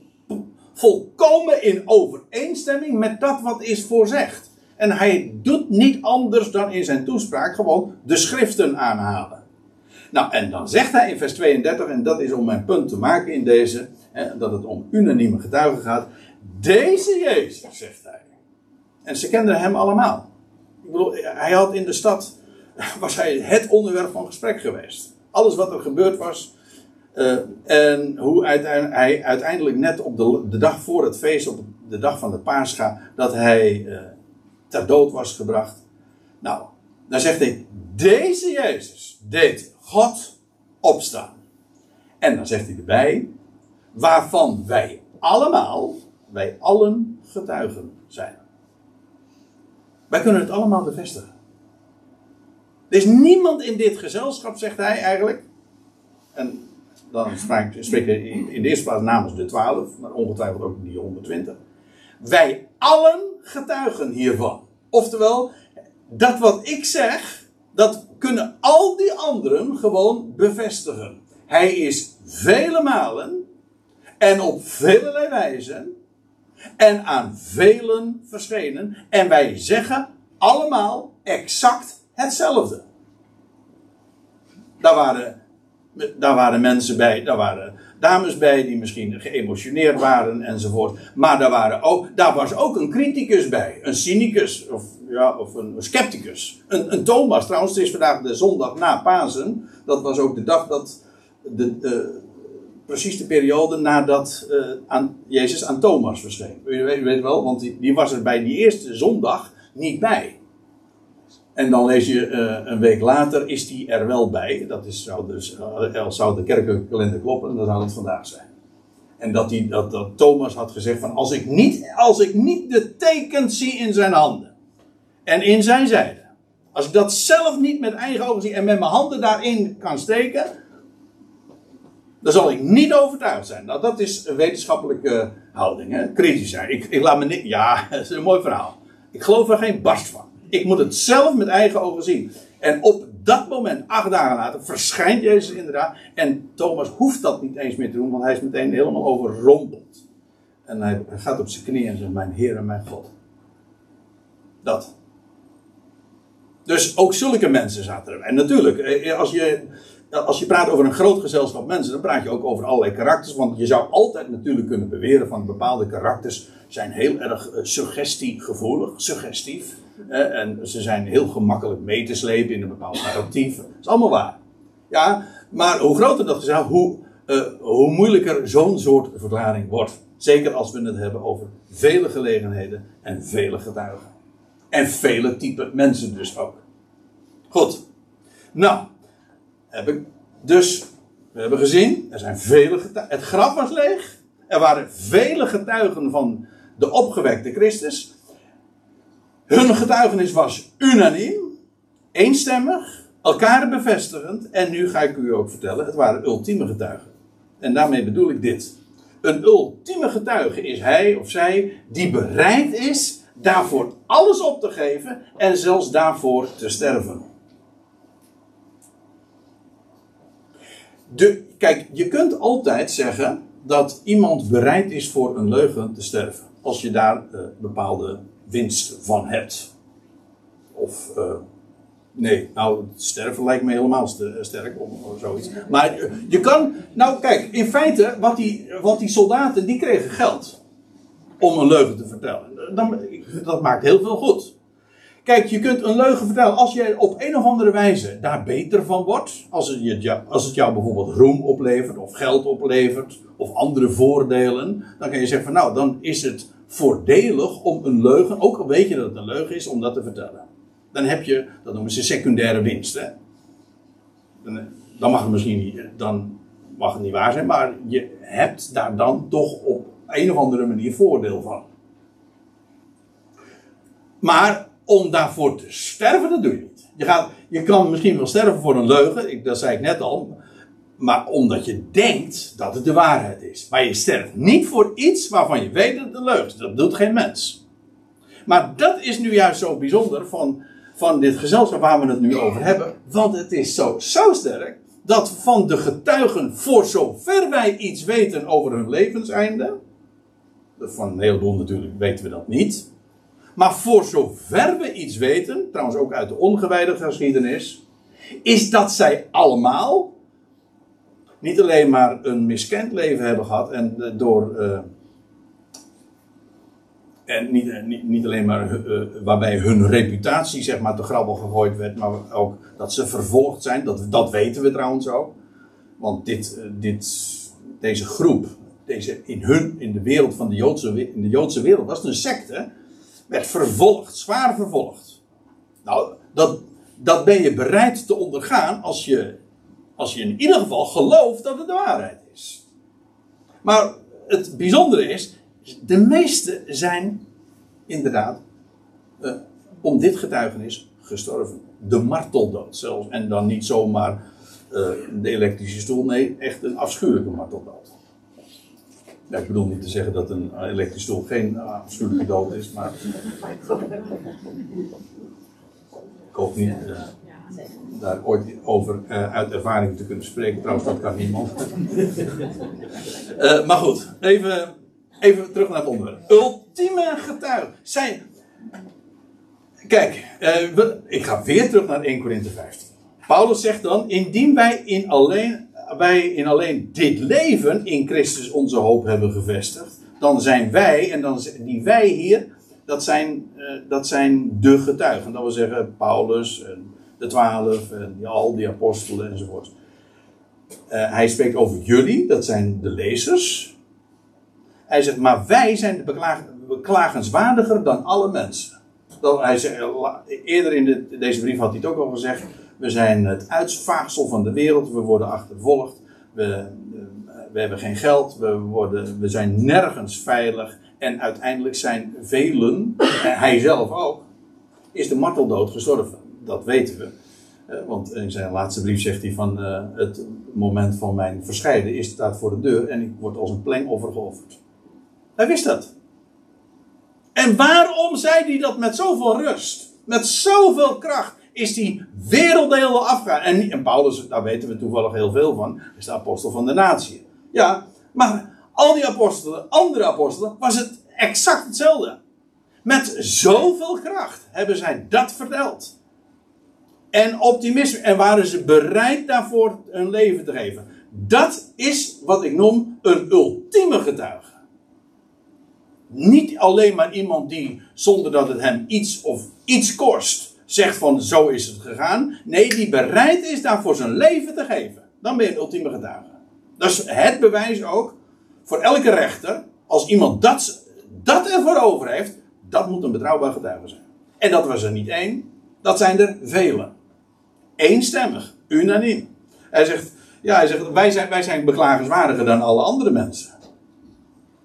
Speaker 1: volkomen in overeenstemming met dat wat is voorzegd. En hij doet niet anders dan in zijn toespraak gewoon de schriften aanhalen. Nou, en dan zegt hij in vers 32, en dat is om mijn punt te maken in deze, hè, dat het om unanieme getuigen gaat. Deze Jezus, zegt hij. En ze kenden hem allemaal. Ik bedoel, hij had in de stad, was hij het onderwerp van gesprek geweest. Alles wat er gebeurd was. Uh, en hoe uiteindelijk, hij uiteindelijk net op de, de, dag voor het feest, op de dag van de Pascha, dat hij uh, ter dood was gebracht. Nou, dan zegt hij, deze Jezus deed God opstaan. En dan zegt hij erbij, waarvan wij allemaal, wij allen getuigen zijn. Wij kunnen het allemaal bevestigen. Er is niemand in dit gezelschap, zegt hij eigenlijk. En dan spreekt hij in de eerste plaats namens de twaalf, maar ongetwijfeld ook die 120. Wij allen getuigen hiervan. Oftewel, dat wat ik zeg, dat kunnen al die anderen gewoon bevestigen. Hij is vele malen en op vele wijzen en aan velen verschenen. En wij zeggen allemaal exact hetzelfde. Daar waren Daar waren mensen bij, daar waren dames bij die misschien geëmotioneerd waren enzovoort. Maar daar, waren ook, daar was ook een criticus bij, een cynicus of, ja, of een scepticus. Een, een Thomas, trouwens, het is vandaag de zondag na Pasen. Dat was ook de dag dat, de, uh, precies de periode nadat uh, aan, Jezus aan Thomas verscheen. U weet, weet wel, want die, die was er bij die eerste zondag niet bij. En dan lees je uh, een week later, is die er wel bij. Dat is, zou, dus, uh, zou de kerkelijke kalender kloppen, en dan zou het vandaag zijn. En dat, die, dat, dat Thomas had gezegd van, als ik, niet, als ik niet de tekens zie in zijn handen. En in zijn zijde. Als ik dat zelf niet met eigen ogen zie en met mijn handen daarin kan steken. Dan zal ik niet overtuigd zijn. Nou, dat is een wetenschappelijke houding. Hè? Kritisch zijn. Ik, ik laat me niet. Ja, dat is een mooi verhaal. Ik geloof er geen barst van. Ik moet het zelf met eigen ogen zien. En op dat moment, acht dagen later, verschijnt Jezus inderdaad. En Thomas hoeft dat niet eens meer te doen, want hij is meteen helemaal overrompeld. En hij, gaat op zijn knieën en zegt: Mijn Heer en mijn God. Dat. Dus ook zulke mensen zaten er. En natuurlijk, eh, als je, als je praat over een groot gezelschap mensen, dan praat je ook over allerlei karakters. Want je zou altijd natuurlijk kunnen beweren van bepaalde karakters zijn heel erg uh, suggestiegevoelig, suggestief. En ze zijn heel gemakkelijk mee te slepen in een bepaald narratief. Dat is allemaal waar. Ja, maar hoe groter dat is, hoe, uh, hoe moeilijker zo'n soort verklaring wordt. Zeker als we het hebben over vele gelegenheden en vele getuigen. En vele type mensen dus ook. Goed. Nou, heb ik dus, we hebben gezien, er zijn vele getuigen. Het graf was leeg. Er waren vele getuigen van de opgewekte Christus. Hun getuigenis was unaniem, eenstemmig, elkaar bevestigend. En nu ga ik u ook vertellen, het waren ultieme getuigen. En daarmee bedoel ik dit. Een ultieme getuige is hij of zij die bereid is daarvoor alles op te geven en zelfs daarvoor te sterven. De, kijk, je kunt altijd zeggen dat iemand bereid is voor een leugen te sterven. Als je daar uh, bepaalde winst van hebt. Of, uh, nee, nou, sterven lijkt me helemaal sterk, of, of zoiets. Maar je kan, nou kijk, in feite, wat die, wat die soldaten, die kregen geld. Om een leugen te vertellen. Dan, dat maakt heel veel goed. Kijk, je kunt een leugen vertellen als je op een of andere wijze daar beter van wordt. Als het, je, als het jou bijvoorbeeld roem oplevert, of geld oplevert, of andere voordelen. Dan kan je zeggen nou, dan is het voordelig om een leugen, ook al weet je dat het een leugen is, om dat te vertellen. Dan heb je, dat noemen ze secundaire winst. Dan, dan mag het misschien niet, dan mag het niet waar zijn, maar je hebt daar dan toch op een of andere manier voordeel van. Maar om daarvoor te sterven, dat doe je niet. Je, gaat, je kan misschien wel sterven voor een leugen, ik, dat zei ik net al. Maar omdat je denkt dat het de waarheid is. Maar je sterft niet voor iets waarvan je weet dat het leugen is. Dat doet geen mens. Maar dat is nu juist zo bijzonder van, van dit gezelschap waar we het nu over hebben. Want het is zo, zo sterk dat van de getuigen, voor zover wij iets weten over hun levenseinde. Van een heleboel natuurlijk weten we dat niet. Maar voor zover we iets weten, trouwens ook uit de ongewijde geschiedenis, is dat zij allemaal niet alleen maar een miskend leven hebben gehad en eh, door. Uh, en niet, eh, niet, niet alleen maar waarbij hun reputatie zeg maar te grabbel gegooid werd, maar ook dat ze vervolgd zijn. Dat, dat weten we trouwens ook. Want dit, dit, deze groep, deze in hun, in de wereld van de Joodse, in de Joodse wereld, was het een secte werd vervolgd, zwaar vervolgd. Nou, dat, dat ben je bereid te ondergaan als je, als je in ieder geval gelooft dat het de waarheid is. Maar het bijzondere is, de meeste zijn inderdaad uh, om dit getuigenis gestorven. De marteldood zelfs. En dan niet zomaar uh, de elektrische stoel, nee, echt een afschuwelijke marteldood. Ik bedoel niet te zeggen dat een elektrische stoel geen afschuwelijke dood is, maar. Ik hoop niet daar ooit over uh, uit ervaring te kunnen spreken. Trouwens, dat kan niemand. uh, maar goed, even, even terug naar het onderwerp. Ultieme getuigen. Zijn. Kijk, ik ga weer terug naar 1 Korinthe 15. Paulus zegt dan: Indien wij in alleen wij in alleen dit leven in Christus onze hoop hebben gevestigd, dan zijn wij, en dan die wij hier, dat zijn, dat zijn de getuigen. Dat wil zeggen Paulus de twaalf en al die apostelen enzovoort. Uh, hij spreekt over jullie, dat zijn de lezers. Hij zegt, maar wij zijn de beklaag, beklagenswaardiger dan alle mensen. Dat, hij zei, eerder in de, deze brief had hij het ook al gezegd. We zijn het uitvaagsel van de wereld. We worden achtervolgd. We, we hebben geen geld. We, worden, we zijn nergens veilig. En uiteindelijk zijn velen, en hij zelf ook, is de marteldood gestorven. Dat weten we. Eh, want in zijn laatste brief zegt hij van uh, het moment van mijn verscheiden is staat voor de deur en ik word als een plengoffer geofferd. Hij wist dat. En waarom zei hij dat met zoveel rust? Met zoveel kracht is die werelddelen afgegaan. En, en Paulus, daar weten we toevallig heel veel van, is de apostel van de natie. Ja, maar al die apostelen, andere apostelen, was het exact hetzelfde. Met zoveel kracht hebben zij dat verteld. En optimisme. En waren ze bereid daarvoor hun leven te geven. Dat is wat ik noem een ultieme getuige. Niet alleen maar iemand die, zonder dat het hem iets of iets kost, zegt van zo is het gegaan. Nee, die bereid is daarvoor zijn leven te geven. Dan ben je een ultieme getuige. Dat is het bewijs ook voor elke rechter. Als iemand dat, dat ervoor over heeft, dat moet een betrouwbaar getuige zijn. En dat was er niet één, dat zijn er velen. Eenstemmig, unaniem. Hij zegt, ja, hij zegt wij, zijn, wij zijn beklagenswaardiger dan alle andere mensen.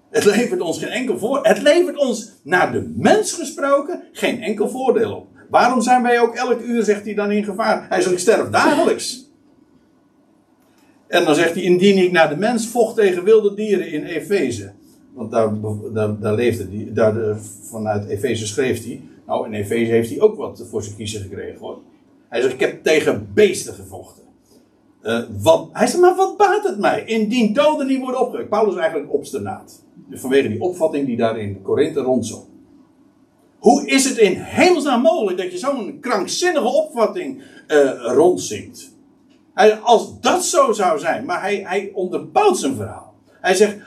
Speaker 1: Het levert ons geen enkel voor. Het levert ons naar de mens gesproken geen enkel voordeel op. Waarom zijn wij ook elk uur, zegt hij dan, in gevaar? Hij zegt, ik sterf dagelijks. En dan zegt hij, indien ik naar de mens vocht tegen wilde dieren in Efeze. Want daar, daar, daar leefde hij, daar, vanuit Efeze schreef hij. Nou, in Efeze heeft hij ook wat voor zijn kiezen gekregen hoor. Hij zegt, ik heb tegen beesten gevochten. Uh, wat, hij zegt, maar wat baat het mij? Indien doden niet worden opgewekt. Paulus is eigenlijk obstinaat. Dus vanwege die opvatting die daar in Korinthe rondzong. Hoe is het in hemelsnaam mogelijk dat je zo'n krankzinnige opvatting uh, rondzingt? Als dat zo zou zijn, maar hij, hij onderbouwt zijn verhaal. Hij zegt,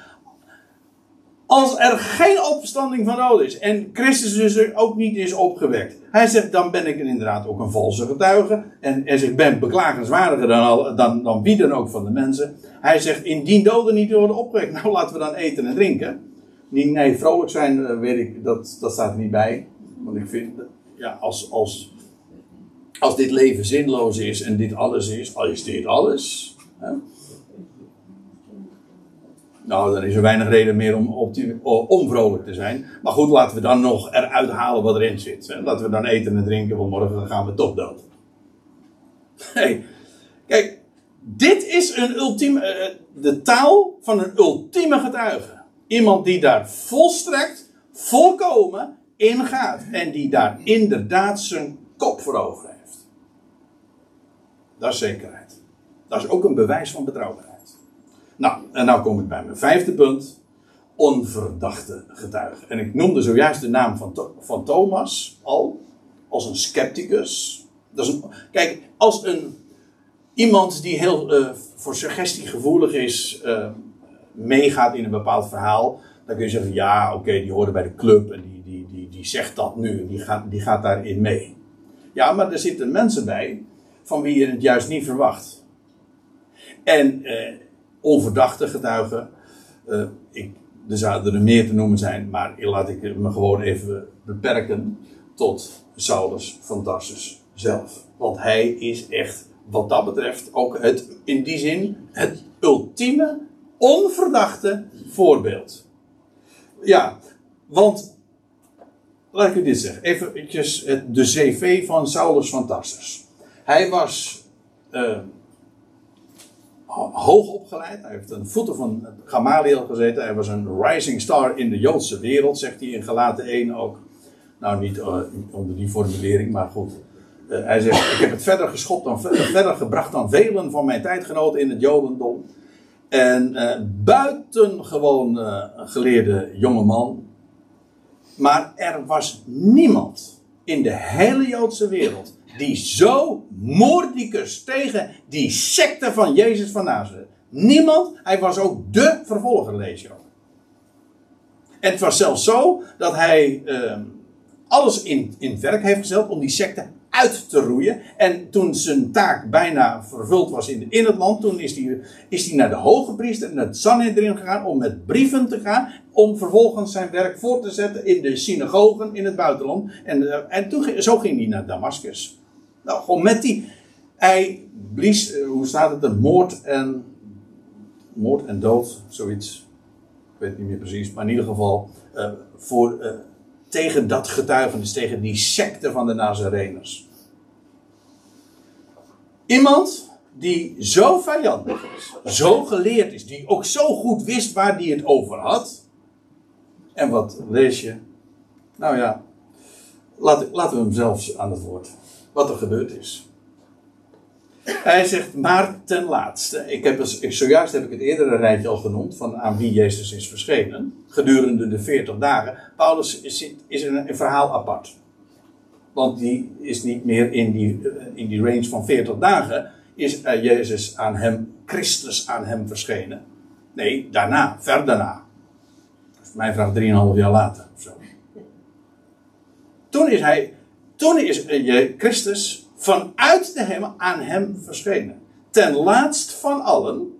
Speaker 1: als er geen opstanding van nodig is en Christus dus ook niet is opgewekt. Hij zegt, dan ben ik inderdaad ook een valse getuige. En zegt, ik ben beklagenswaardiger dan, al, dan, dan wie dan ook van de mensen. Hij zegt, indien doden niet worden opgewekt, nou laten we dan eten en drinken. Nee, nee vrolijk zijn, eh, weet ik, dat, dat staat er niet bij. Want ik vind, ja, als, als, als dit leven zinloos is en dit alles is, al is dit alles. Hè? Nou, dan is er weinig reden meer om, om vrolijk te zijn. Maar goed, laten we dan nog eruit halen wat erin zit. Laten we dan eten en drinken, want morgen gaan we toch dood. Hey, kijk, dit is een ultieme, eh, de taal van een ultieme getuige. Iemand die daar volstrekt, volkomen in gaat. En die daar inderdaad zijn kop voor over heeft. Dat is zekerheid. Dat is ook een bewijs van betrouwbaarheid. Nou, en nou kom ik bij mijn vijfde punt. Onverdachte getuige. En ik noemde zojuist de naam van, van Thomas al. Als een scepticus. Dat is kijk, als een, iemand die heel uh, voor suggestie gevoelig is, uh, meegaat in een bepaald verhaal. Dan kun je zeggen, ja, oké, die hoorde bij de club en die, die, die, die zegt dat nu en die gaat, die gaat daarin mee. Ja, maar er zitten mensen bij van wie je het juist niet verwacht. En eh, onverdachte getuigen. Uh, ik, er zouden er meer te noemen zijn, maar laat ik me gewoon even beperken tot Saulus van Tarsus zelf. Want hij is echt, wat dat betreft, ook het, in die zin, het ultieme, onverdachte voorbeeld. Ja, want, laat ik u dit zeggen, even de cv van Saulus van Tarsus. Hij was uh, hoog opgeleid. Hij heeft een voeten van Gamaliel gezeten. Hij was een rising star in de Joodse wereld, zegt hij in Galaten 1 ook. Nou, niet uh, onder die formulering, maar goed. Uh, hij zegt: Ik heb het verder geschopt dan verder gebracht dan velen van mijn tijdgenoten in het Jodendom. En uh, buitengewoon geleerde jongeman. Maar er was niemand in de hele Joodse wereld die zo moordicus tegen die secte van Jezus van Nazareth. Niemand, hij was ook de vervolger, lees je ook. En het was zelfs zo dat hij uh, alles in, in het werk heeft gezet om die secte uit te roeien. En toen zijn taak bijna vervuld was in, in het land, toen is hij is naar de hoge priester en het Sanhedrin gegaan om met brieven te gaan. Om vervolgens zijn werk voor te zetten in de synagogen in het buitenland. En, uh, en toen, zo ging hij naar Damascus. Nou, gewoon met die. Hij blies, uh, hoe staat het, een moord en. Moord en dood, zoiets. Ik weet niet meer precies, maar in ieder geval. Uh, voor tegen dat getuigenis, tegen die secte van de Nazareners. Iemand die zo vijandig is, zo geleerd is, die ook zo goed wist waar hij het over had. En wat lees je? Nou ja, laten we hem zelfs aan het woord. Wat er gebeurd is. Hij zegt, maar ten laatste. Ik heb zojuist heb ik het eerdere rijtje al genoemd. van aan wie Jezus is verschenen. gedurende de 40 dagen. Paulus is, is een, verhaal apart. Want die is niet meer in die, in die range van 40 dagen. is Jezus aan hem, Christus aan hem verschenen. Nee, daarna, ver daarna. Mijn vraag 3,5 jaar later zo. Toen is hij. Toen is uh, Christus vanuit de hemel aan hem verschenen. Ten laatst van allen.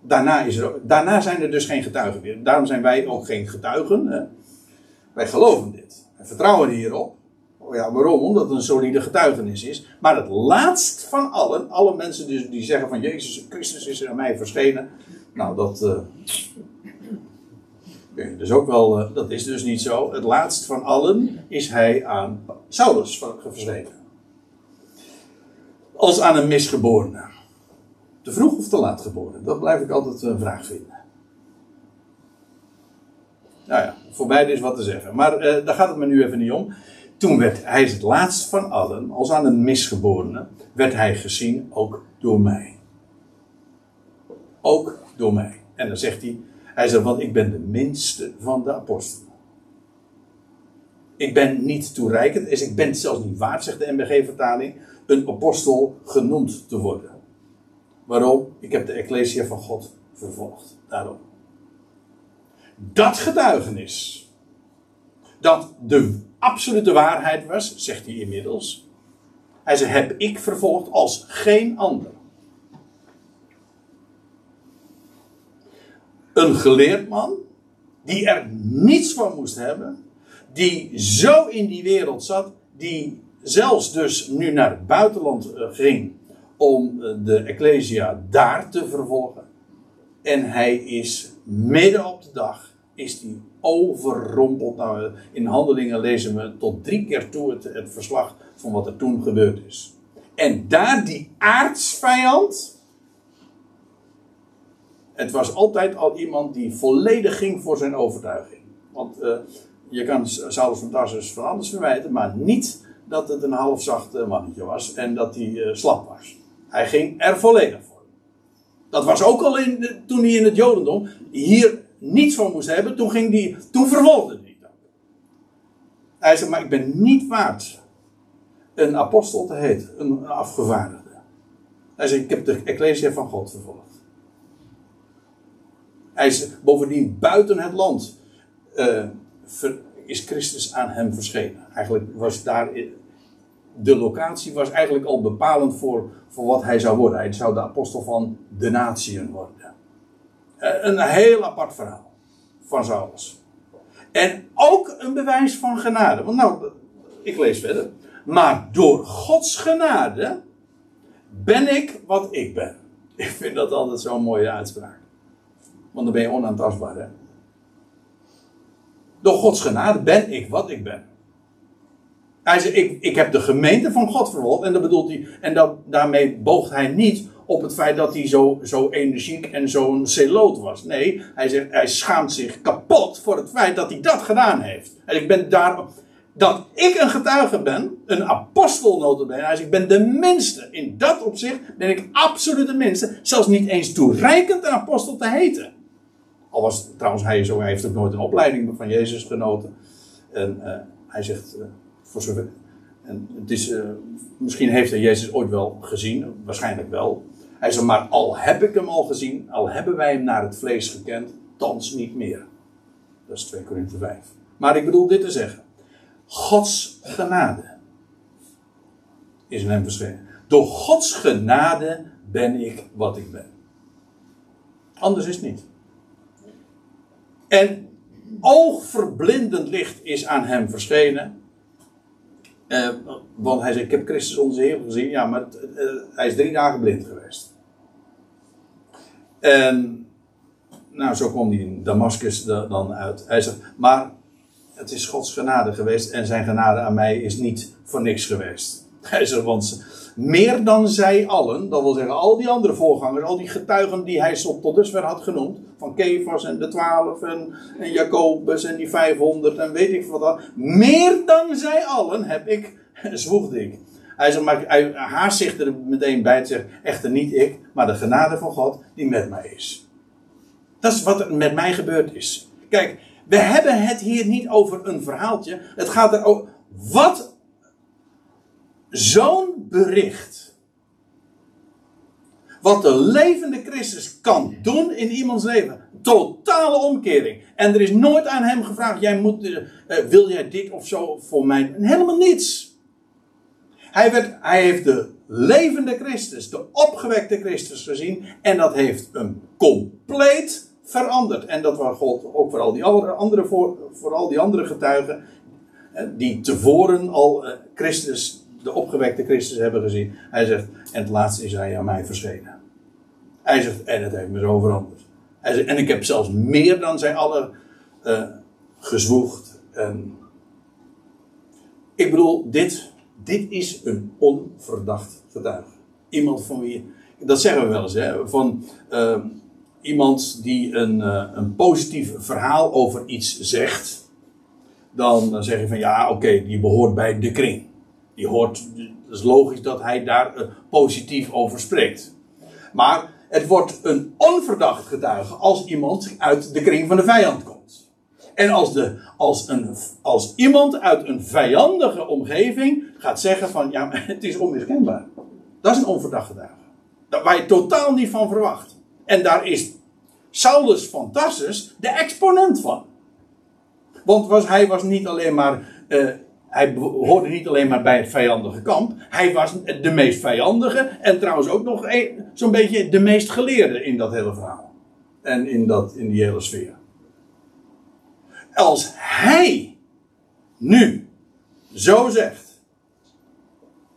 Speaker 1: Daarna, is er, daarna zijn er dus geen getuigen meer. Daarom zijn wij ook geen getuigen. Hè? Wij geloven dit. En vertrouwen hierop. Oh ja, waarom? Omdat het een solide getuigenis is. Maar het laatst van allen, alle mensen dus die zeggen van Jezus Christus is er aan mij verschenen. Nou, dat. Uh, dus ook wel, uh, dat is dus niet zo. Het laatst van allen is hij aan Saulus verschenen als aan een misgeborene. Te vroeg of te laat geboren? Dat blijf ik altijd een vraag vinden. Nou ja, voor beide is wat te zeggen. Maar uh, daar gaat het me nu even niet om. Toen werd hij het laatst van allen, als aan een misgeborene, werd hij gezien ook door mij. Ook door mij. En dan zegt hij, hij zegt, want ik ben de minste van de apostelen. Ik ben niet toereikend, dus ik ben het zelfs niet waard, zegt de MBG-vertaling, een apostel genoemd te worden. Waarom? Ik heb de Ecclesia van God vervolgd. Daarom. Dat getuigenis. Dat de absolute waarheid was, zegt hij inmiddels. Hij zegt: Heb ik vervolgd als geen ander. Een geleerd man, die er niets van moest hebben, die zo in die wereld zat, die zelfs dus nu naar het buitenland eh, ging om eh, de Ecclesia daar te vervolgen. En hij is midden op de dag is die overrompeld. Nou, in handelingen lezen we tot drie keer toe het, het verslag van wat er toen gebeurd is. En daar die aardsvijand. Het was altijd al iemand die volledig ging voor zijn overtuiging. Want uh, je kan Saulus van Tarsus van alles verwijten, maar niet dat het een halfzacht eh, mannetje was en dat hij uh, slap was. Hij ging er volledig voor. Dat was ook al in, toen hij in het Jodendom hier niets van moest hebben, toen, ging die, toen vervolgde hij dat. Hij zei, maar ik ben niet waard een apostel te heten, een afgevaardigde. Hij zei, ik heb de Ecclesia van God vervolgd. Hij bovendien buiten het land. Uh, is Christus aan hem verschenen. Eigenlijk was daar. De locatie was eigenlijk al bepalend voor, voor wat hij zou worden. Hij zou de apostel van de natieën worden. Eh, een heel apart verhaal van Saulus. En ook een bewijs van genade. Want nou, ik lees verder. Maar door Gods genade ben ik wat ik ben. Ik vind dat altijd zo'n mooie uitspraak. Want dan ben je onaantastbaar, hè? Door Gods genade ben ik wat ik ben. Hij zegt, ik, ik heb de gemeente van God vervolgd. En dat bedoelt hij. En dat, daarmee boogt hij niet op het feit dat hij zo, zo energiek en zo'n celoot was. Nee, hij zegt, hij schaamt zich kapot voor het feit dat hij dat gedaan heeft. En ik ben daar. Dat ik een getuige ben, een apostel notabene. Hij zegt, ik ben de minste. In dat opzicht ben ik absoluut de minste. Zelfs niet eens toereikend een apostel te heten. Al was trouwens hij zo, heeft ook nooit een opleiding van Jezus genoten. En uh, hij zegt, uh, voor zover, En het is, eh, misschien heeft hij Jezus ooit wel gezien, waarschijnlijk wel. Hij zegt, maar al heb ik hem al gezien, al hebben wij hem naar het vlees gekend, thans niet meer. Dat is 2 Korinthe 5. Maar ik bedoel dit te zeggen. Gods genade is in hem verschenen. Door Gods genade ben ik wat ik ben. Anders is het niet. En oogverblindend licht is aan hem verschenen. Eh, want hij zei: Ik heb Christus onze Heer gezien. Ja, maar uh, hij is drie dagen blind geweest. En. Nou, zo kwam hij in Damascus dan uit. Hij zegt: Maar het is Gods genade geweest. En zijn genade aan mij is niet voor niks geweest. Hij zegt: Want meer dan zij allen, dat wil zeggen al die andere voorgangers, al die getuigen die hij tot dusver had genoemd, van Kefas en de twaalf en, en Jacobus en die 500 en weet ik wat meer dan zij allen heb ik, zwoegde ik. Hij, zegt, maar, hij zich er meteen bij te zeggen, echter niet ik, maar de genade van God die met mij is. Dat is wat er met mij gebeurd is. Kijk, we hebben het hier niet over een verhaaltje. Het gaat er over wat zo'n bericht. Wat de levende Christus kan doen in iemands leven. Totale omkering. En er is nooit aan hem gevraagd: jij moet, uh, wil jij dit of zo voor mij? Helemaal niets. Hij, werd, hij heeft de levende Christus, de opgewekte Christus gezien. En dat heeft hem compleet veranderd. En dat was God ook voor al die andere, voor, voor al die andere getuigen. Die tevoren al Christus de opgewekte Christus hebben gezien. Hij zegt, en het laatste is hij aan mij verschenen. Hij zegt, en het heeft me zo veranderd. Hij zegt, en ik heb zelfs meer dan zij allen uh, gezwoegd. En ik bedoel, dit, dit is een onverdacht getuige. Iemand van wie, dat zeggen we wel eens, hè, van uh, iemand die een, uh, een positief verhaal over iets zegt. Dan zeg je van ja, oké, die behoort bij de kring. Die hoort, het is logisch dat hij daar uh, positief over spreekt. Maar het wordt een onverdacht getuige als iemand uit de kring van de vijand komt. En als, de, als, een, als iemand uit een vijandige omgeving gaat zeggen van ja, het is onmiskenbaar. Dat is een onverdacht getuige. Waar je totaal niet van verwacht. En daar is Saulus van Tarsus de exponent van. Want was, hij was niet alleen maar uh, hij hoorde niet alleen maar bij het vijandige kamp. Hij was de meest vijandige. En trouwens ook nog zo'n beetje de meest geleerde in dat hele verhaal. En in, dat, in die hele sfeer. Als hij nu zo zegt.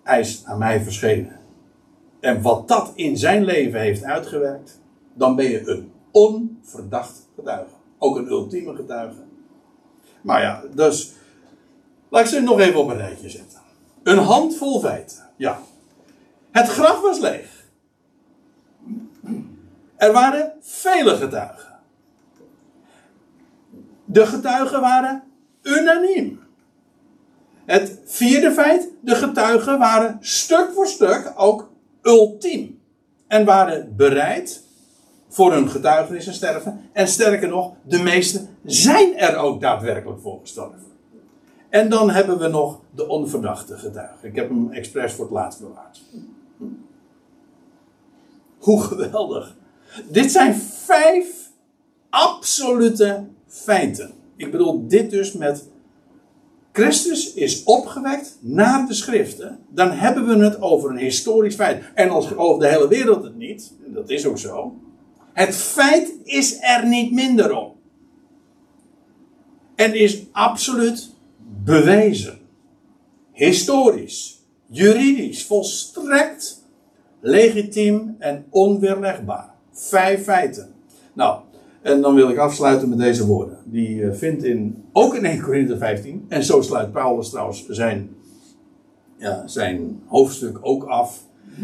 Speaker 1: Hij is aan mij verschenen. En wat dat in zijn leven heeft uitgewerkt. Dan ben je een onverdacht getuige. Ook een ultieme getuige. Maar ja, dus Laat ik ze nog even op een rijtje zetten. Een handvol feiten. Ja. Het graf was leeg. Er waren vele getuigen. De getuigen waren unaniem. Het vierde feit, de getuigen waren stuk voor stuk ook ultiem. En waren bereid voor hun getuigenis te sterven. En sterker nog, de meesten zijn er ook daadwerkelijk voor gestorven. En dan hebben we nog de onverdachte getuige. Ik heb hem expres voor het laatst bewaard. Hoe geweldig. Dit zijn vijf absolute feiten. Ik bedoel dit dus met Christus is opgewekt naar de schriften. Dan hebben we het over een historisch feit. En als over de hele wereld het niet, dat is ook zo. Het feit is er niet minder om. En is absoluut bewijzen. Historisch, juridisch, volstrekt legitiem en onweerlegbaar. Vijf feiten. Nou, en dan wil ik afsluiten met deze woorden. Die uh, vindt in, ook in 1 Corinthië 15. En zo sluit Paulus trouwens zijn, ja, zijn hoofdstuk ook af.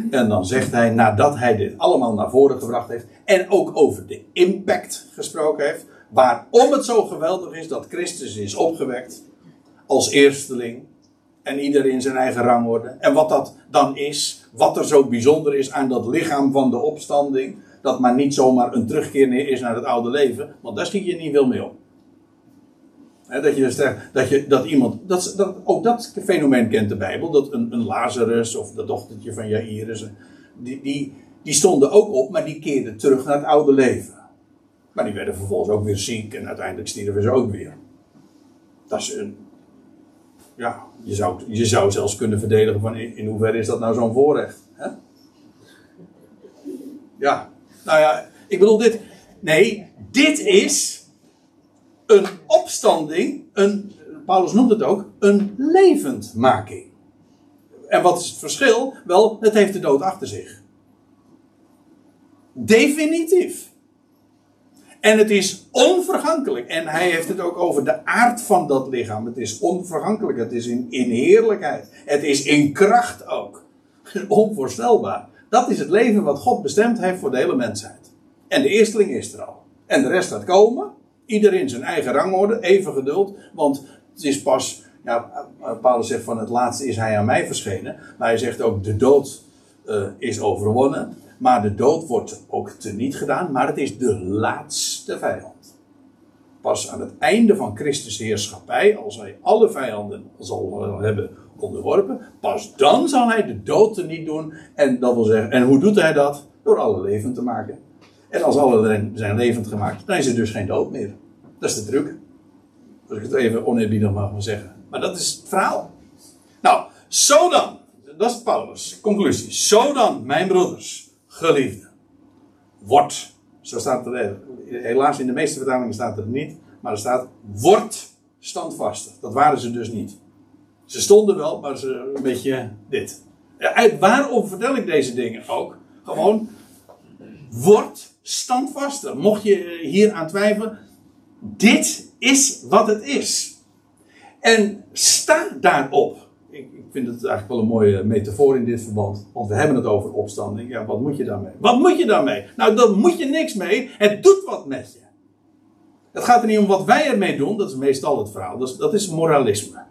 Speaker 1: En dan zegt hij, nadat hij dit allemaal naar voren gebracht heeft. En ook over de impact gesproken heeft. Waarom het zo geweldig is dat Christus is opgewekt als eersteling. En ieder in zijn eigen rangorde. En wat dat dan is. Wat er zo bijzonder is aan dat lichaam van de opstanding. Dat maar niet zomaar een terugkeer is naar het oude leven. Want daar schiet je niet veel mee op. dat, je, zegt dat, je, dat iemand, dat, dat, ook dat fenomeen kent de Bijbel, dat een, een Lazarus of de dochtertje van Jairus, die, die, die stonden ook op, maar die keerden terug naar het oude leven. Maar die werden vervolgens ook weer ziek en uiteindelijk stierven ze ook weer. Dat is een. Ja, je zou, je zou zelfs kunnen verdedigen van in, in hoeverre is dat nou zo'n voorrecht. Hè? Ja, nou ja, ik bedoel dit. Nee, dit is een opstanding, een, Paulus noemt het ook, een levendmaking. En wat is het verschil? Wel, het heeft de dood achter zich. Definitief. En het is onvergankelijk. En hij heeft het ook over de aard van dat lichaam. Het is onvergankelijk. Het is in, in heerlijkheid. Het is in kracht ook. Onvoorstelbaar. Dat is het leven wat God bestemd heeft voor de hele mensheid. En de eersteling is er al. En de rest gaat komen. Ieder in zijn eigen rangorde. Even geduld. Want het is pas. Ja, Paulus zegt van het laatste is hij aan mij verschenen. Maar hij zegt ook de dood uh, is overwonnen. Maar de dood wordt ook teniet gedaan, maar het is de laatste vijand. Pas aan het einde van Christus' heerschappij, als hij alle vijanden zal hebben onderworpen, pas dan zal hij de dood teniet doen. En dat wil zeggen, en hoe doet hij dat? Door alle levend te maken. En als alle zijn levend gemaakt, dan is er dus geen dood meer. Dat is de truc. Als ik het even oneerbiedig mag zeggen. Maar dat is het verhaal. Nou, zo dan. Dat is Paulus. Conclusie. Zo dan, mijn broeders geliefde. Wordt. Zo staat er. Helaas in de meeste vertalingen staat het niet. Maar er staat. Wordt standvastig. Dat waren ze dus niet. Ze stonden wel, maar ze een beetje dit. Waarom vertel ik deze dingen ook? Gewoon. Wordt standvastig. Mocht je hier aan twijfelen. Dit is wat het is. En sta daarop vind het eigenlijk wel een mooie metafoor in dit verband. Want we hebben het over opstanding. Ja, wat moet je daarmee? Wat moet je daarmee? Nou, daar moet je niks mee. Het doet wat met je. Het gaat er niet om wat wij ermee doen. Dat is meestal het verhaal. Dat is, dat is moralisme.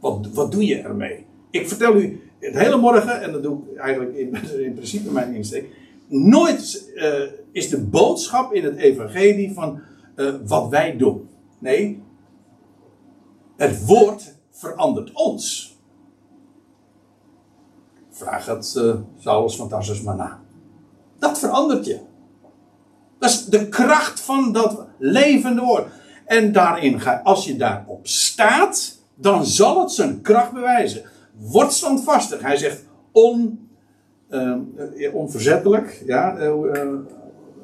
Speaker 1: Wat, wat doe je ermee? Ik vertel u het hele morgen, en dat doe ik eigenlijk in, in principe mijn insteek. Nooit uh, is de boodschap in het evangelie van uh, wat wij doen. Nee, het woord verandert ons. Vraag het uh, Saulus van Tarsus maar na. Dat verandert je. Dat is de kracht van dat levende woord. En daarin ga, als je daarop staat, dan zal het zijn kracht bewijzen. Word standvastig. Hij zegt on, uh, onverzettelijk, ja, uh,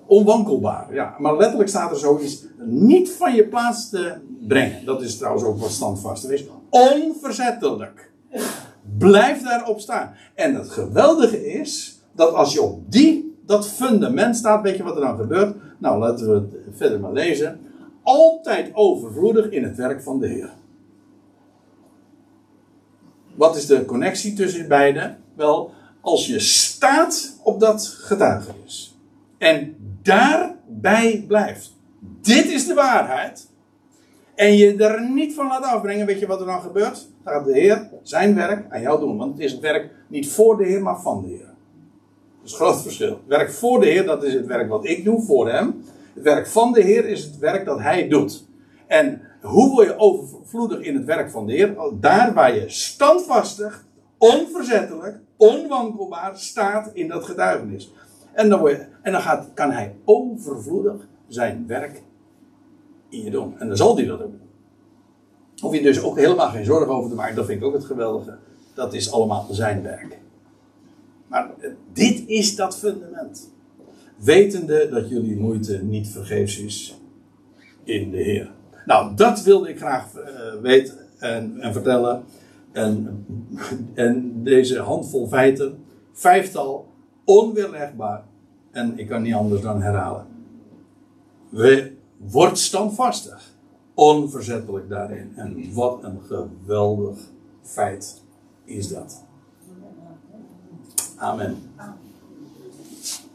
Speaker 1: onwankelbaar. Ja. Maar letterlijk staat er zoiets niet van je plaats te brengen. Dat is trouwens ook wat standvastig is. Onverzettelijk. Blijf daarop staan. En het geweldige is dat als je op die, dat fundament staat, weet je wat er dan gebeurt? Nou, laten we het verder maar lezen. Altijd overvloedig in het werk van de Heer. Wat is de connectie tussen beiden? Wel, als je staat op dat getuigenis en daarbij blijft. Dit is de waarheid en je er niet van laat afbrengen, weet je wat er dan gebeurt? Dan gaat de Heer zijn werk aan jou doen. Want het is het werk niet voor de Heer, maar van de Heer. Dat is groot verschil. Werk voor de Heer, dat is het werk wat ik doe voor Hem. Het werk van de Heer is het werk dat Hij doet. En hoe word je overvloedig in het werk van de Heer? Daar waar je standvastig, onverzettelijk, onwankelbaar staat in dat getuigenis. En dan, en dan gaat, kan Hij overvloedig zijn werk je doen. En dan zal hij dat doen. Hoef je dus ook helemaal geen zorgen over te maken. Dat vind ik ook het geweldige. Dat is allemaal zijn werk. Maar eh, dit is dat fundament. Wetende dat jullie moeite niet vergeefs is in de Heer. Nou, dat wilde ik graag uh, weten en, en, vertellen. En, en deze handvol feiten, vijftal, onweerlegbaar. En ik kan niet anders dan herhalen. We Word standvastig. Onverzettelijk daarin. En wat een geweldig feit is dat. Amen.